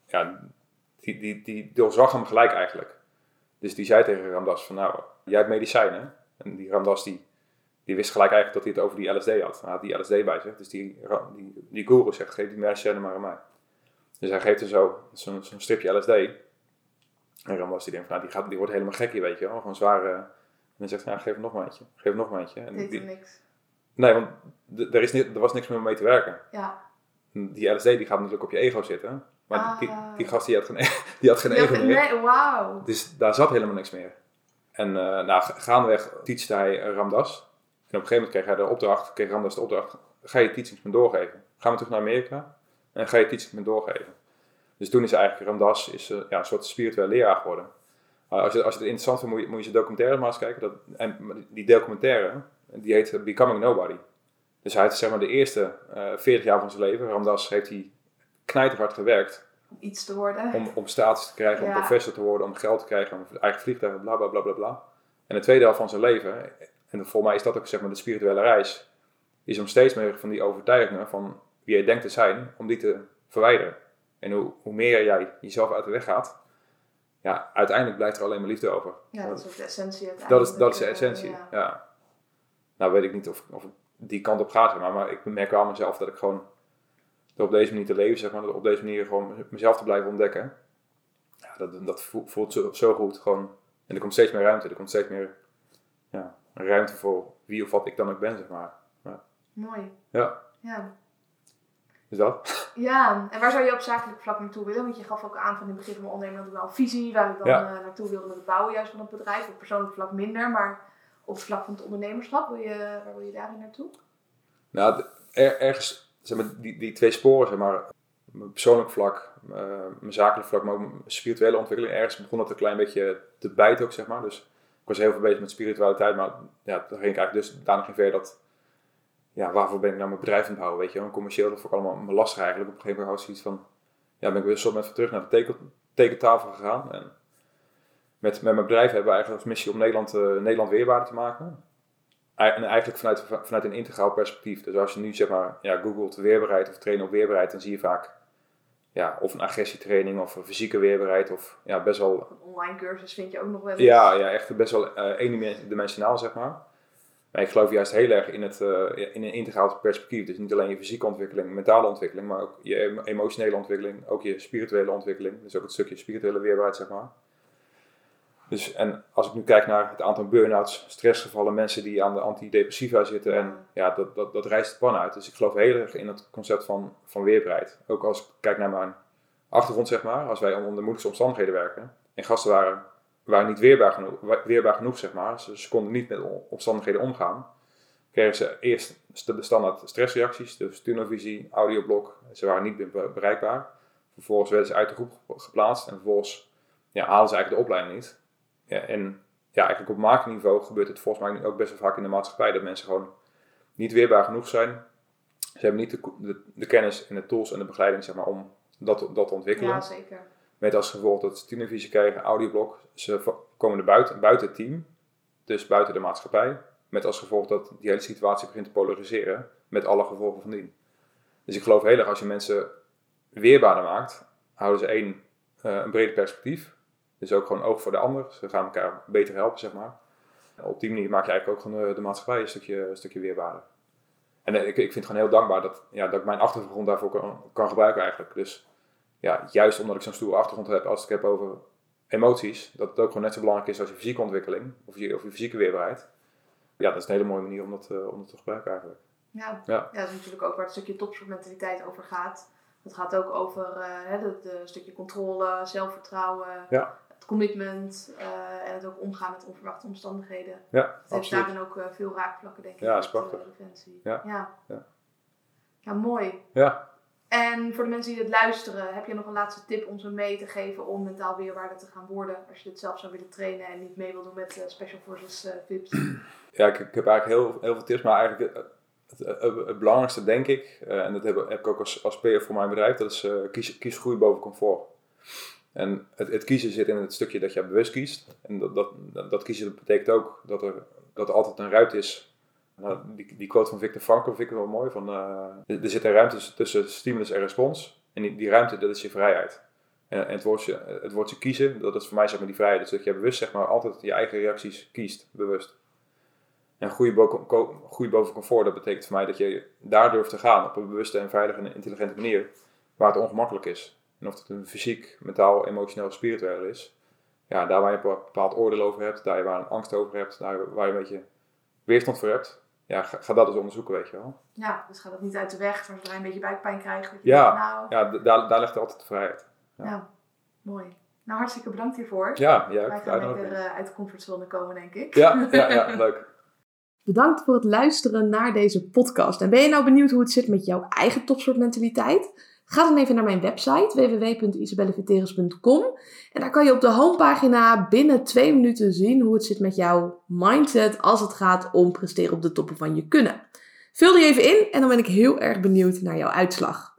ja, die, die, die doorzag hem gelijk eigenlijk. Dus die zei tegen Ramdas van nou, jij hebt medicijnen. En die Ramdas die, die wist gelijk eigenlijk dat hij het over die LSD had. Hij had die LSD bij zich. Dus die, die, die guru zegt, geef die medicijnen maar aan mij. Dus hij geeft er zo zo'n stripje LSD. En Ramdas die denkt van, nou, die, gaat, die wordt helemaal gek hier, weet je wel. Gewoon zware... En dan zegt hij, nou, geef hem nog een eentje. Geef hem nog een eentje. En Deed die- niks. nee, want er, is ni- er was niks meer mee te werken. Ja. Die LSD die gaat natuurlijk op je ego zitten. Maar die, Ah. die gast die had geen, e- [laughs] die had geen meer. nee, wauw. Dus daar zat helemaal niks meer. En eh nou, ga- gaandeweg teachte hij eh, Ramdas. En op een gegeven moment kreeg hij de opdracht, kreeg Ramdas de opdracht, ga je teachings me doorgeven. Ga maar terug naar Amerika en ga je teachings me doorgeven. Dus toen is eigenlijk Ramdas is, eh, ja, een soort spiritueel leraar geworden. Uh, als, je, als je het interessant vindt, moet je, moet je zijn documentaire maar eens kijken. Dat, en die documentaire, die heet eh, Becoming Nobody. Dus hij heeft zeg maar de eerste eh 40 jaar van zijn leven, Ramdas, heeft hij knijterhard gewerkt Om iets te worden. om, om status te krijgen, om professor te worden, om geld te krijgen, om eigen vliegtuigen, bla bla bla bla bla. En de tweede helft van zijn leven, en voor mij is dat ook zeg maar de spirituele reis, is om steeds meer van die overtuigingen van wie jij denkt te zijn, om die te verwijderen. En hoe, hoe meer jij jezelf uit de weg gaat, ja, uiteindelijk blijft er alleen maar liefde over. Ja, dat is ook de essentie Dat is, dat is de Eh, essentie, ja. ja. Nou weet ik niet of, of het die kant op gaat, maar, maar ik merk wel aan mezelf dat ik gewoon door op deze manier te leven, zeg maar, op deze manier gewoon mezelf te blijven ontdekken. Ja, dat, dat voelt, zo, zo goed, gewoon. En er komt steeds meer ruimte, er komt steeds meer ja, ruimte voor wie of wat ik dan ook ben, zeg maar. Mooi. Ja, Ja. dus dat. ja, en waar zou je op zakelijk vlak naartoe willen? Want je gaf ook aan van in het begin van mijn onderneming dat ik wel visie waar ik dan Ja. eh, naartoe wilde met het bouwen juist van het bedrijf. Op persoonlijk vlak minder, maar op het vlak van het ondernemerschap, wil je, waar wil je daarin naartoe? Nou, er- ergens zeg maar, die, die twee sporen, zeg maar, mijn persoonlijk vlak, uh, mijn zakelijk vlak, maar ook mijn spirituele ontwikkeling. Ergens begon dat een klein beetje te bijten ook, zeg maar. Dus ik was heel veel bezig met spiritualiteit, maar ja, dan ging ik eigenlijk dus daar nog in ver dat, ja, waarvoor ben ik nou mijn bedrijf aan het bouwen, weet je wel. commercieel, dat vond ik allemaal lastig eigenlijk. Op een gegeven moment had ik zoiets van, ja, ben ik weer zo met terug naar de teken, tekentafel gegaan. En met, met mijn bedrijf hebben we eigenlijk als missie om Nederland, uh, Nederland weerbaarder te maken. En eigenlijk vanuit, vanuit een integraal perspectief. Dus als je nu zeg maar ja, googelt weerbaarheid of trainen op weerbaarheid, dan zie je vaak ja, of een agressietraining of een fysieke weerbaarheid of ja, best wel... Een online cursus vind je ook nog wel eens. Ja, ja echt best wel uh, eendimensionaal zeg maar. Maar ik geloof juist heel erg in, het, uh, in een integraal perspectief. Dus niet alleen je fysieke ontwikkeling, mentale ontwikkeling, maar ook je emotionele ontwikkeling, ook je spirituele ontwikkeling. Dus ook het stukje spirituele weerbaarheid zeg maar. Dus, en als ik nu kijk naar het aantal burn-outs, stressgevallen, mensen die aan de antidepressiva zitten, en ja, dat, dat, dat rijst de pan uit. Dus ik geloof heel erg in het concept van, van weerbaarheid. Ook als ik kijk naar mijn achtergrond, zeg maar, als wij onder de moeilijkste omstandigheden werken, en gasten waren, waren niet weerbaar genoeg, genoeg, zeg maar, ze, ze konden niet met omstandigheden omgaan, kregen ze eerst de standaard stressreacties, dus tunnelvisie, audioblok, ze waren niet bereikbaar. Vervolgens werden ze uit de groep geplaatst en vervolgens ja, haalden ze eigenlijk de opleiding niet. Ja, en ja, eigenlijk op marketingniveau gebeurt het volgens mij ook best wel vaak in de maatschappij dat mensen gewoon niet weerbaar genoeg zijn. Ze hebben niet de, de, kennis en de tools en de begeleiding zeg maar, om dat, dat te ontwikkelen. Ja, zeker. Met als gevolg dat ze televisie krijgen, audioblok. Ze komen er buiten, buiten het team, dus buiten de maatschappij. Met als gevolg dat die hele situatie begint te polariseren, met alle gevolgen van dien. Dus ik geloof heel erg als je mensen weerbaarder maakt, houden ze één, uh, een breder perspectief. Dus ook gewoon oog voor de ander. Ze gaan elkaar beter helpen, zeg maar. Op die manier maak je eigenlijk ook gewoon de, maatschappij een stukje, een stukje weerbaarder. En ik, ik vind het gewoon heel dankbaar dat, ja, dat ik mijn achtergrond daarvoor kan, kan gebruiken eigenlijk. Dus ja, juist omdat ik zo'n stoere achtergrond heb als ik het heb over emoties, dat het ook gewoon net zo belangrijk is als je fysieke ontwikkeling of je, of je fysieke weerbaarheid. Ja, dat is een hele mooie manier om dat, uh, om dat te gebruiken eigenlijk. Ja. Ja. ja, dat is natuurlijk ook waar het stukje topsportmentaliteit over gaat. Het gaat ook over uh, het, stukje controle, zelfvertrouwen, ja commitment uh, en het ook omgaan met onverwachte omstandigheden. Ja, het heeft daarin ook uh, veel raakvlakken, denk ik. Ja, is prachtig. Ja. Ja. ja. ja. mooi. Ja. En voor de mensen die het luisteren, heb je nog een laatste tip om ze mee te geven om mentaal weerwaarder te gaan worden? Als je dit zelf zou willen trainen en niet mee wil doen met Special Forces VIPs. [clears throat] Ja, ik, ik, heb eigenlijk heel, heel veel tips, maar eigenlijk het, het, het belangrijkste denk ik, en dat heb, heb, ik ook als, als PR voor mijn bedrijf, dat is kies, kies groei boven comfort. En het, het, kiezen zit in het stukje dat je bewust kiest. En dat, dat, dat, kiezen betekent ook dat er, dat er altijd een ruimte is. Nou, die, die quote van Victor Frankl vind ik wel mooi. Van, uh, er zit een ruimte tussen stimulus en respons. En die, ruimte, dat is je vrijheid. En, en het, woordje, het kiezen, dat is voor mij zeg maar die vrijheid. Dus dat je bewust zeg maar altijd je eigen reacties kiest, bewust. En groei boven, boven comfort, dat betekent voor mij dat je daar durft te gaan op een bewuste en veilige en intelligente manier. Waar het ongemakkelijk is. En of het een fysiek, mentaal, emotioneel, spiritueel is. Ja, daar waar je een bepaald oordeel over hebt, daar waar je een angst over hebt, daar waar je een beetje weerstand voor hebt. Ja, ga, ga dat eens onderzoeken, weet je wel. Ja, dus ga dat niet uit de weg, zodra je een beetje buikpijn krijgt. Ja, nou... ja daar, daar ligt altijd de vrijheid. Ja. ja. mooi. Nou, hartstikke bedankt hiervoor. Ja, ja. Wij gaan lekker uh, uit de comfortzone komen, denk ik. Ja, [laughs] ja, ja leuk. Bedankt voor het luisteren naar deze podcast. En ben je nou benieuwd hoe het zit met jouw eigen topsoortmentaliteit? Ga dan even naar mijn website www.isabelleveteris.com en daar kan je op de homepagina binnen twee minuten zien hoe het zit met jouw mindset als het gaat om presteren op de toppen van je kunnen. Vul die even in en dan ben ik heel erg benieuwd naar jouw uitslag.